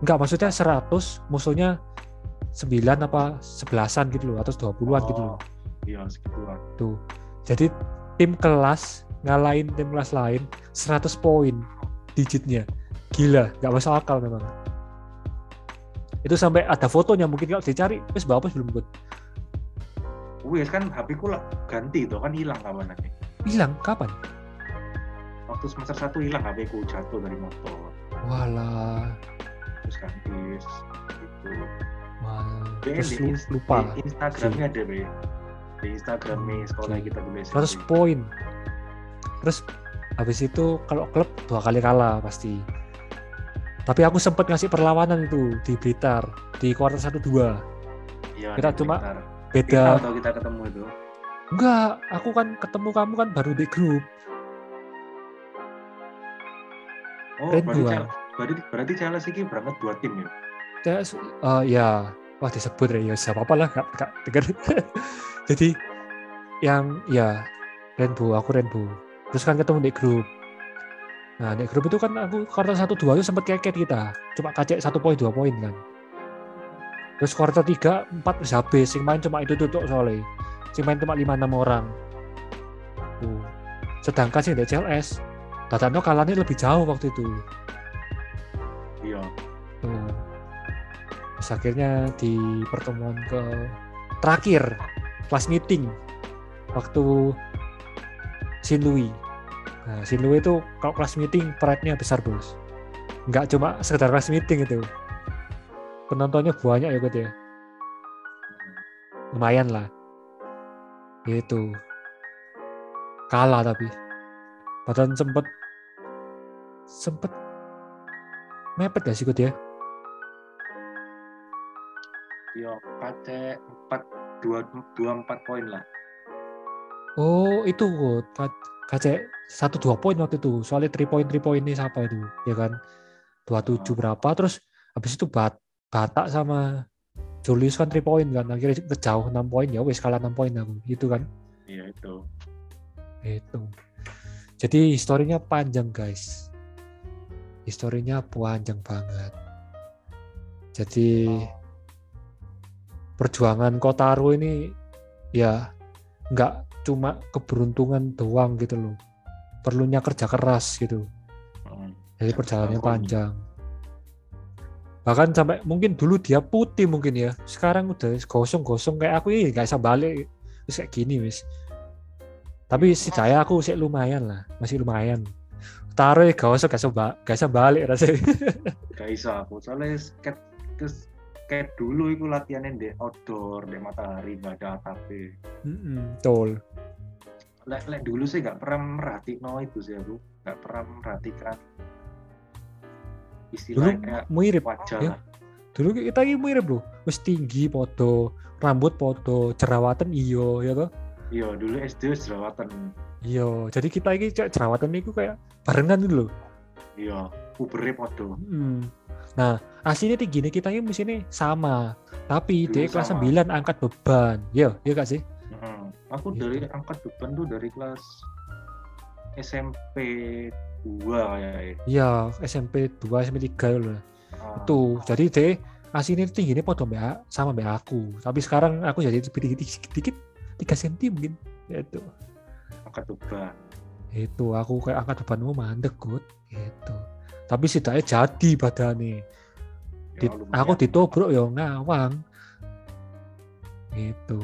Enggak, maksudnya 100, musuhnya 9 apa 11-an gitu loh, atau 20-an oh, gitu loh. Iya, segituan. Tuh. Jadi tim kelas ngalahin tim kelas lain 100 poin digitnya. Gila, nggak masuk akal memang. Itu sampai ada fotonya mungkin kalau dicari, wis bapak belum buat. wes kan HP ku lah ganti tuh kan hilang kapan nanti hilang? Kapan? Waktu semester satu hilang HP ku jatuh dari motor. Walah. Terus ganti itu. Wah, terus lu, lupa. di Instagramnya ada be. Di Instagramnya sekolah kita dulu 100 poin. Terus habis itu kalau klub dua kali kalah pasti tapi aku sempat ngasih perlawanan itu di Blitar di kuartal satu dua. Iya, kita cuma Blitar. beda. Kita atau kita ketemu itu? Enggak aku kan ketemu kamu kan baru di grup. Oh Red berarti berarti berarti Charles ini berangkat dua tim ya? Ya uh, ya wah disebut ya siapa apa lah kak, kak denger jadi yang ya Rainbow aku Rainbow. Terus kan ketemu di grup nah di grup itu kan aku kuartal satu dua itu sempat keket kita. Cuma kacek satu poin dua poin kan. Terus kuartal tiga empat bisa habis. Sing main cuma itu tutup soalnya. Sing main cuma lima enam orang. Tuh. sedangkan sih di CLS Tatano kalahnya lebih jauh waktu itu. Iya. Tuh. Terus akhirnya di pertemuan ke terakhir kelas meeting waktu Sinlui. Nah, itu kalau kelas meeting pride-nya besar bos. Nggak cuma sekedar kelas meeting itu. Penontonnya banyak ya Kot ya. Lumayan lah. Itu. Kalah tapi. Padahal sempet sempet mepet gak sih Kot ya? iya kacek empat dua dua empat poin lah Oh itu kok KC satu dua poin waktu itu. Soalnya three point three point ini siapa itu ya kan? Dua tujuh berapa terus habis itu bat Batak sama Julius kan three point kan akhirnya jauh enam poin ya wes kalah enam poin aku gitu kan? Iya itu. Itu. Jadi historinya panjang guys. Historinya panjang banget. Jadi perjuangan Kotaro ini ya nggak cuma keberuntungan doang gitu loh. Perlunya kerja keras gitu. Hmm. jadi perjalanannya panjang. Bahkan sampai mungkin dulu dia putih mungkin ya. Sekarang udah gosong-gosong kayak aku ini nggak bisa balik. Wis kayak gini wis. Tapi si saya aku sih lumayan lah masih lumayan. Taruh ya gak ba- gak bisa balik rasanya. Gak bisa aku soalnya ket terus kayak dulu itu latihannya di outdoor di matahari nggak ada atap betul. Lek lek dulu sih nggak pernah merhatiin itu sih aku nggak pernah merhatikan. Dulu istilahnya kayak mirip wajah ya. dulu kita ini mirip loh. Wis tinggi foto rambut foto jerawatan iyo ya toh. Iya dulu SD jerawatan. Iya jadi kita ini jerawatan itu kayak barengan gitu loh iya pubere podo. Hmm. Nah, aslinya tinggi nih kita ini musimnya sama, tapi Dulu dia kelas. 9 angkat beban. Iya, iya gak sih? Hmm. aku Gitu. dari angkat beban tuh dari kelas SMP 2 kayak ya. Iya, SMP 2, SMP 3 loh. Ah, Tuh, jadi dia aslinya tinggi ini foto mbak sama mbak aku. Tapi sekarang aku jadi lebih dikit, dikit, dikit 3 cm mungkin. Ya itu. angkat beban Itu aku kayak angkat bebanmu mandek. Gitu. Tapi setidaknya jadi badannya. Di- aku ditobrok ya ngawang. Gitu.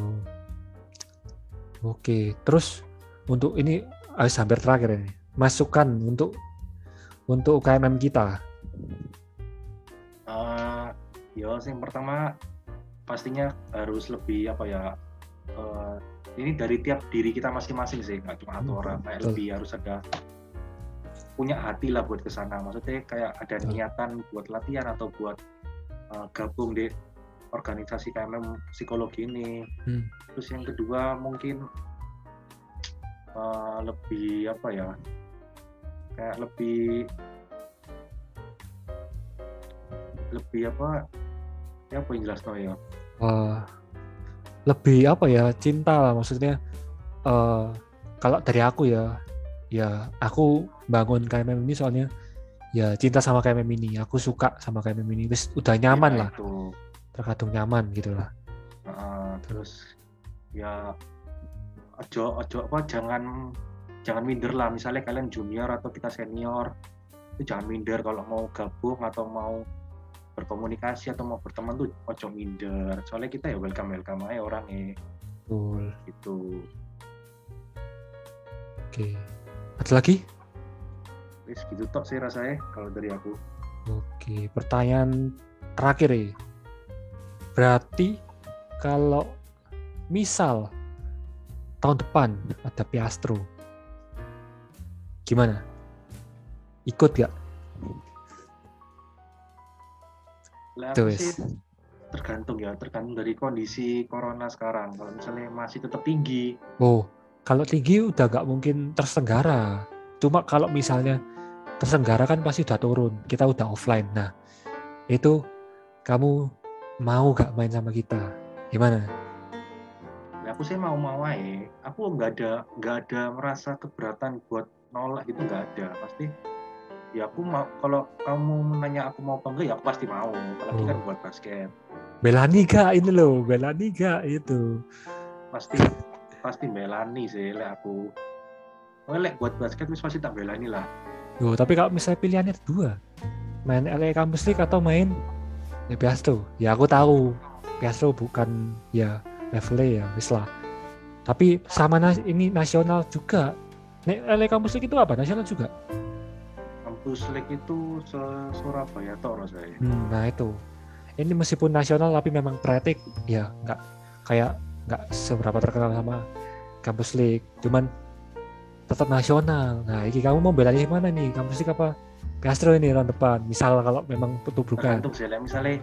Oke terus untuk ini ah, hampir terakhir ini. Masukan untuk untuk KMM kita. Eh, ya yang pertama pastinya harus lebih apa ya eh, ini dari tiap diri kita masing-masing sih nggak cuma satu Hmm, orang. lebih harus ada punya hati lah buat ke sana maksudnya kayak ada niatan buat latihan atau buat eh, gabung di organisasi KMM psikologi ini. Hmm. terus yang kedua mungkin eh, lebih apa ya kayak lebih lebih apa ya apa yang jelas no ya? Eh, lebih apa ya cinta lah maksudnya. Eh kalau dari aku ya ya aku bangun KMM ini soalnya. Ya cinta sama KMM ini. Aku suka sama KMM ini. Wis udah nyaman Ya, lah. itu terkadang nyaman gitu lah. Heeh, terus ya ojo ojo apa jangan jangan minder lah. Misalnya kalian junior atau kita senior itu jangan minder. Kalau mau gabung atau mau berkomunikasi atau mau berteman tuh ojo minder. Soalnya kita ya welcome welcome aja orang Betul. Itu. Oke. Ada lagi? Wis gitu tok sih rasanya kalau dari aku. Oke, pertanyaan terakhir ya. Berarti kalau misal tahun depan ada Piastro, gimana? Ikut gak? Lah sih tergantung ya, tergantung dari kondisi corona sekarang. Kalau misalnya masih tetap tinggi. Oh, kalau tinggi udah gak mungkin tersenggara. Cuma kalau misalnya tersenggara kan pasti udah turun, kita udah offline. Nah, itu kamu mau gak main sama kita? Gimana? Ya, aku sih mau mau aja. Aku nggak ada nggak ada merasa keberatan buat nolak gitu nggak ada. Pasti ya aku mau kalau kamu nanya aku mau apa enggak ya aku pasti mau apalagi oh. kan buat basket Belani gak ini loh Belani gak itu pasti pasti Belani sih lek aku. Oh, lek buat basket wis pasti tak Belani lah. Oh, tapi kalau misalnya pilihannya dua main LA Campus League atau main ya Piastro ya aku tahu. Piastro bukan ya levelnya ya wis lah. Tapi sama nas ini nasional juga. Nek LA Campus League itu apa? Nasional juga? League itu se Surabaya Toro saya. Hmm, nah itu. Ini meskipun nasional tapi memang praktik ya nggak kayak nggak seberapa terkenal sama Kampus League. Cuman tetap nasional. Nah, ini kamu mau belanya mana nih? Kampus League apa? Castro ini tahun depan. Misal kalau memang butuh bukan. Tergantung sih. Misalnya,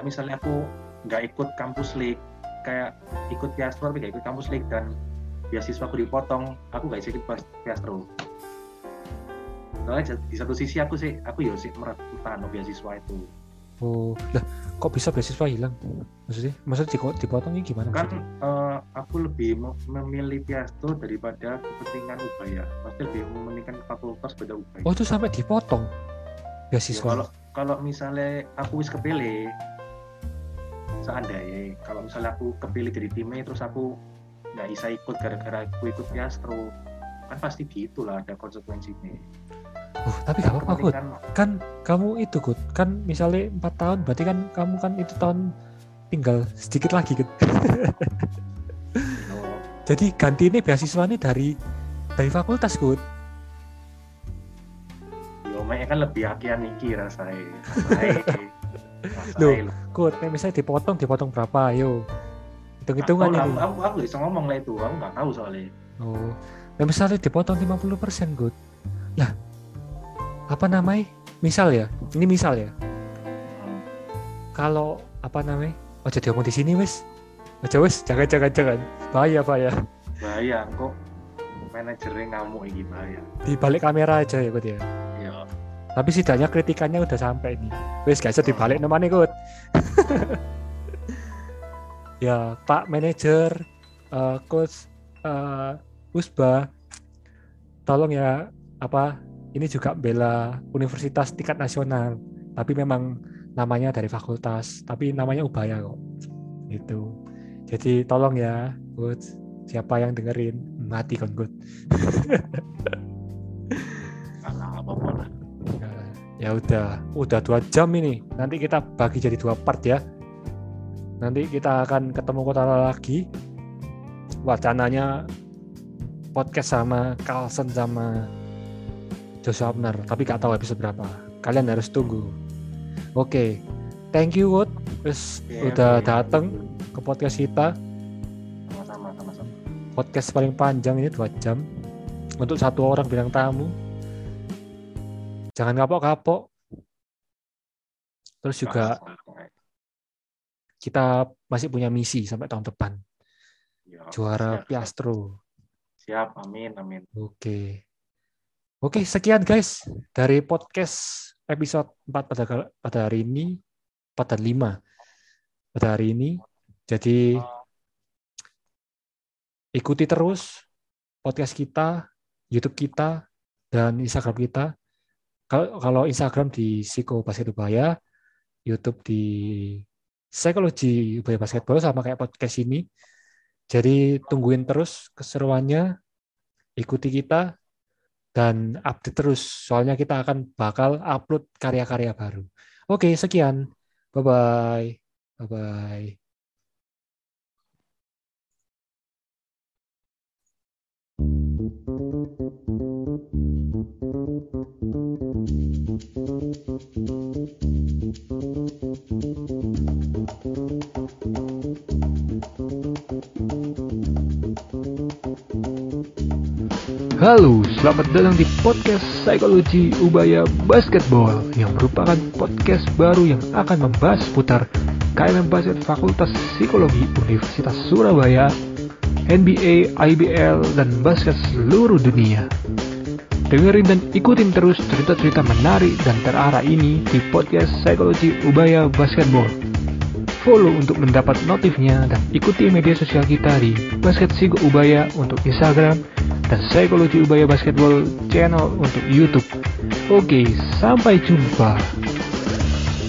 misalnya aku nggak ikut Kampus League, kayak ikut Piastro tapi nggak ikut Kampus League dan beasiswa aku dipotong, aku nggak ikut Piastro soalnya di satu sisi aku sih aku ya sih beasiswa itu oh lah kok bisa beasiswa hilang? Maksudnya maksudnya dipotongnya gimana? Kan uh, aku lebih memilih Piasto daripada kepentingan Ubaya pasti lebih mementingkan fakultas pada Ubaya oh itu sampai dipotong beasiswa? ya, kalau kalau misalnya aku wis kepilih seandainya kalau misalnya aku kepilih dari timnya terus aku nggak bisa ikut gara-gara aku ikut Piastro kan pasti gitulah ada konsekuensinya Uh, tapi gak apa-apa Kut. Kan kamu itu Kut. Kan misalnya empat tahun berarti kan kamu kan itu tahun tinggal sedikit lagi Kut. oh. Jadi ganti ini beasiswa ini dari dari fakultas Kut. Yo, kan lebih akian iki rasanya. Loh, Kut, misalnya dipotong, dipotong berapa? Yo. Hitung-hitungan ini. Aku, aku, aku bisa ngomong lah itu, aku nggak tahu soalnya. Oh. Nah, misalnya dipotong 50% Kut. Lah, apa namanya? Misal ya? Ini misal ya? Kalau apa namanya? Jadi ngomong di sini wes aja wes jangan jangan jangan. Bahaya bahaya. Bahaya kok manajernya ngamuk ini bahaya. Di balik kamera aja ya ya? Iya. Tapi setidaknya kritikannya udah sampai nih. Wes gak usah dibalik namanya kut ya pak manajer uh, coach uh, Usba tolong ya apa ini juga bela universitas tingkat nasional tapi memang namanya dari fakultas tapi namanya Ubaya kok. Itu jadi tolong ya good siapa yang dengerin mati kan good ya, ya udah udah dua jam ini. Nanti kita bagi jadi dua part ya. Nanti kita akan ketemu kota lagi. Wacananya podcast sama Carlson sama Joshua Abner, tapi gak tahu episode berapa. Kalian harus tunggu. Oke, okay. thank you Wood, terus yeah, udah yeah. dateng ke podcast kita. Sama-sama, sama-sama. Podcast paling panjang ini dua jam untuk satu orang bilang tamu. Jangan kapok-kapok. Terus juga kita masih punya misi sampai tahun depan. Ya, Juara siap, Piastro. Siap, amin, amin. Oke. Okay. Oke, sekian guys dari podcast episode 4 pada pada hari ini, pada 5 pada hari ini. Jadi ikuti terus podcast kita, YouTube kita, dan Instagram kita. Kalau kalau Instagram di Siko Basket Ubaya, YouTube di Psikologi Ubaya Basketball sama kayak podcast ini. Jadi tungguin terus keseruannya, ikuti kita, dan update terus soalnya kita akan bakal upload karya-karya baru. Oke, sekian. Bye bye. Bye bye. Thank you. Halo, selamat datang di podcast Psikologi Ubaya Basketball yang merupakan podcast baru yang akan membahas seputar KMM Basket Fakultas Psikologi Universitas Surabaya, NBA, IBL, dan basket seluruh dunia. Dengerin dan ikutin terus cerita-cerita menarik dan terarah ini di podcast Psikologi Ubaya Basketball. Follow untuk mendapat notifnya dan ikuti media sosial kita di Basket Sigo Ubaya untuk Instagram, dan Psikologi Ubaya Basketball Channel untuk YouTube. Oke, sampai jumpa.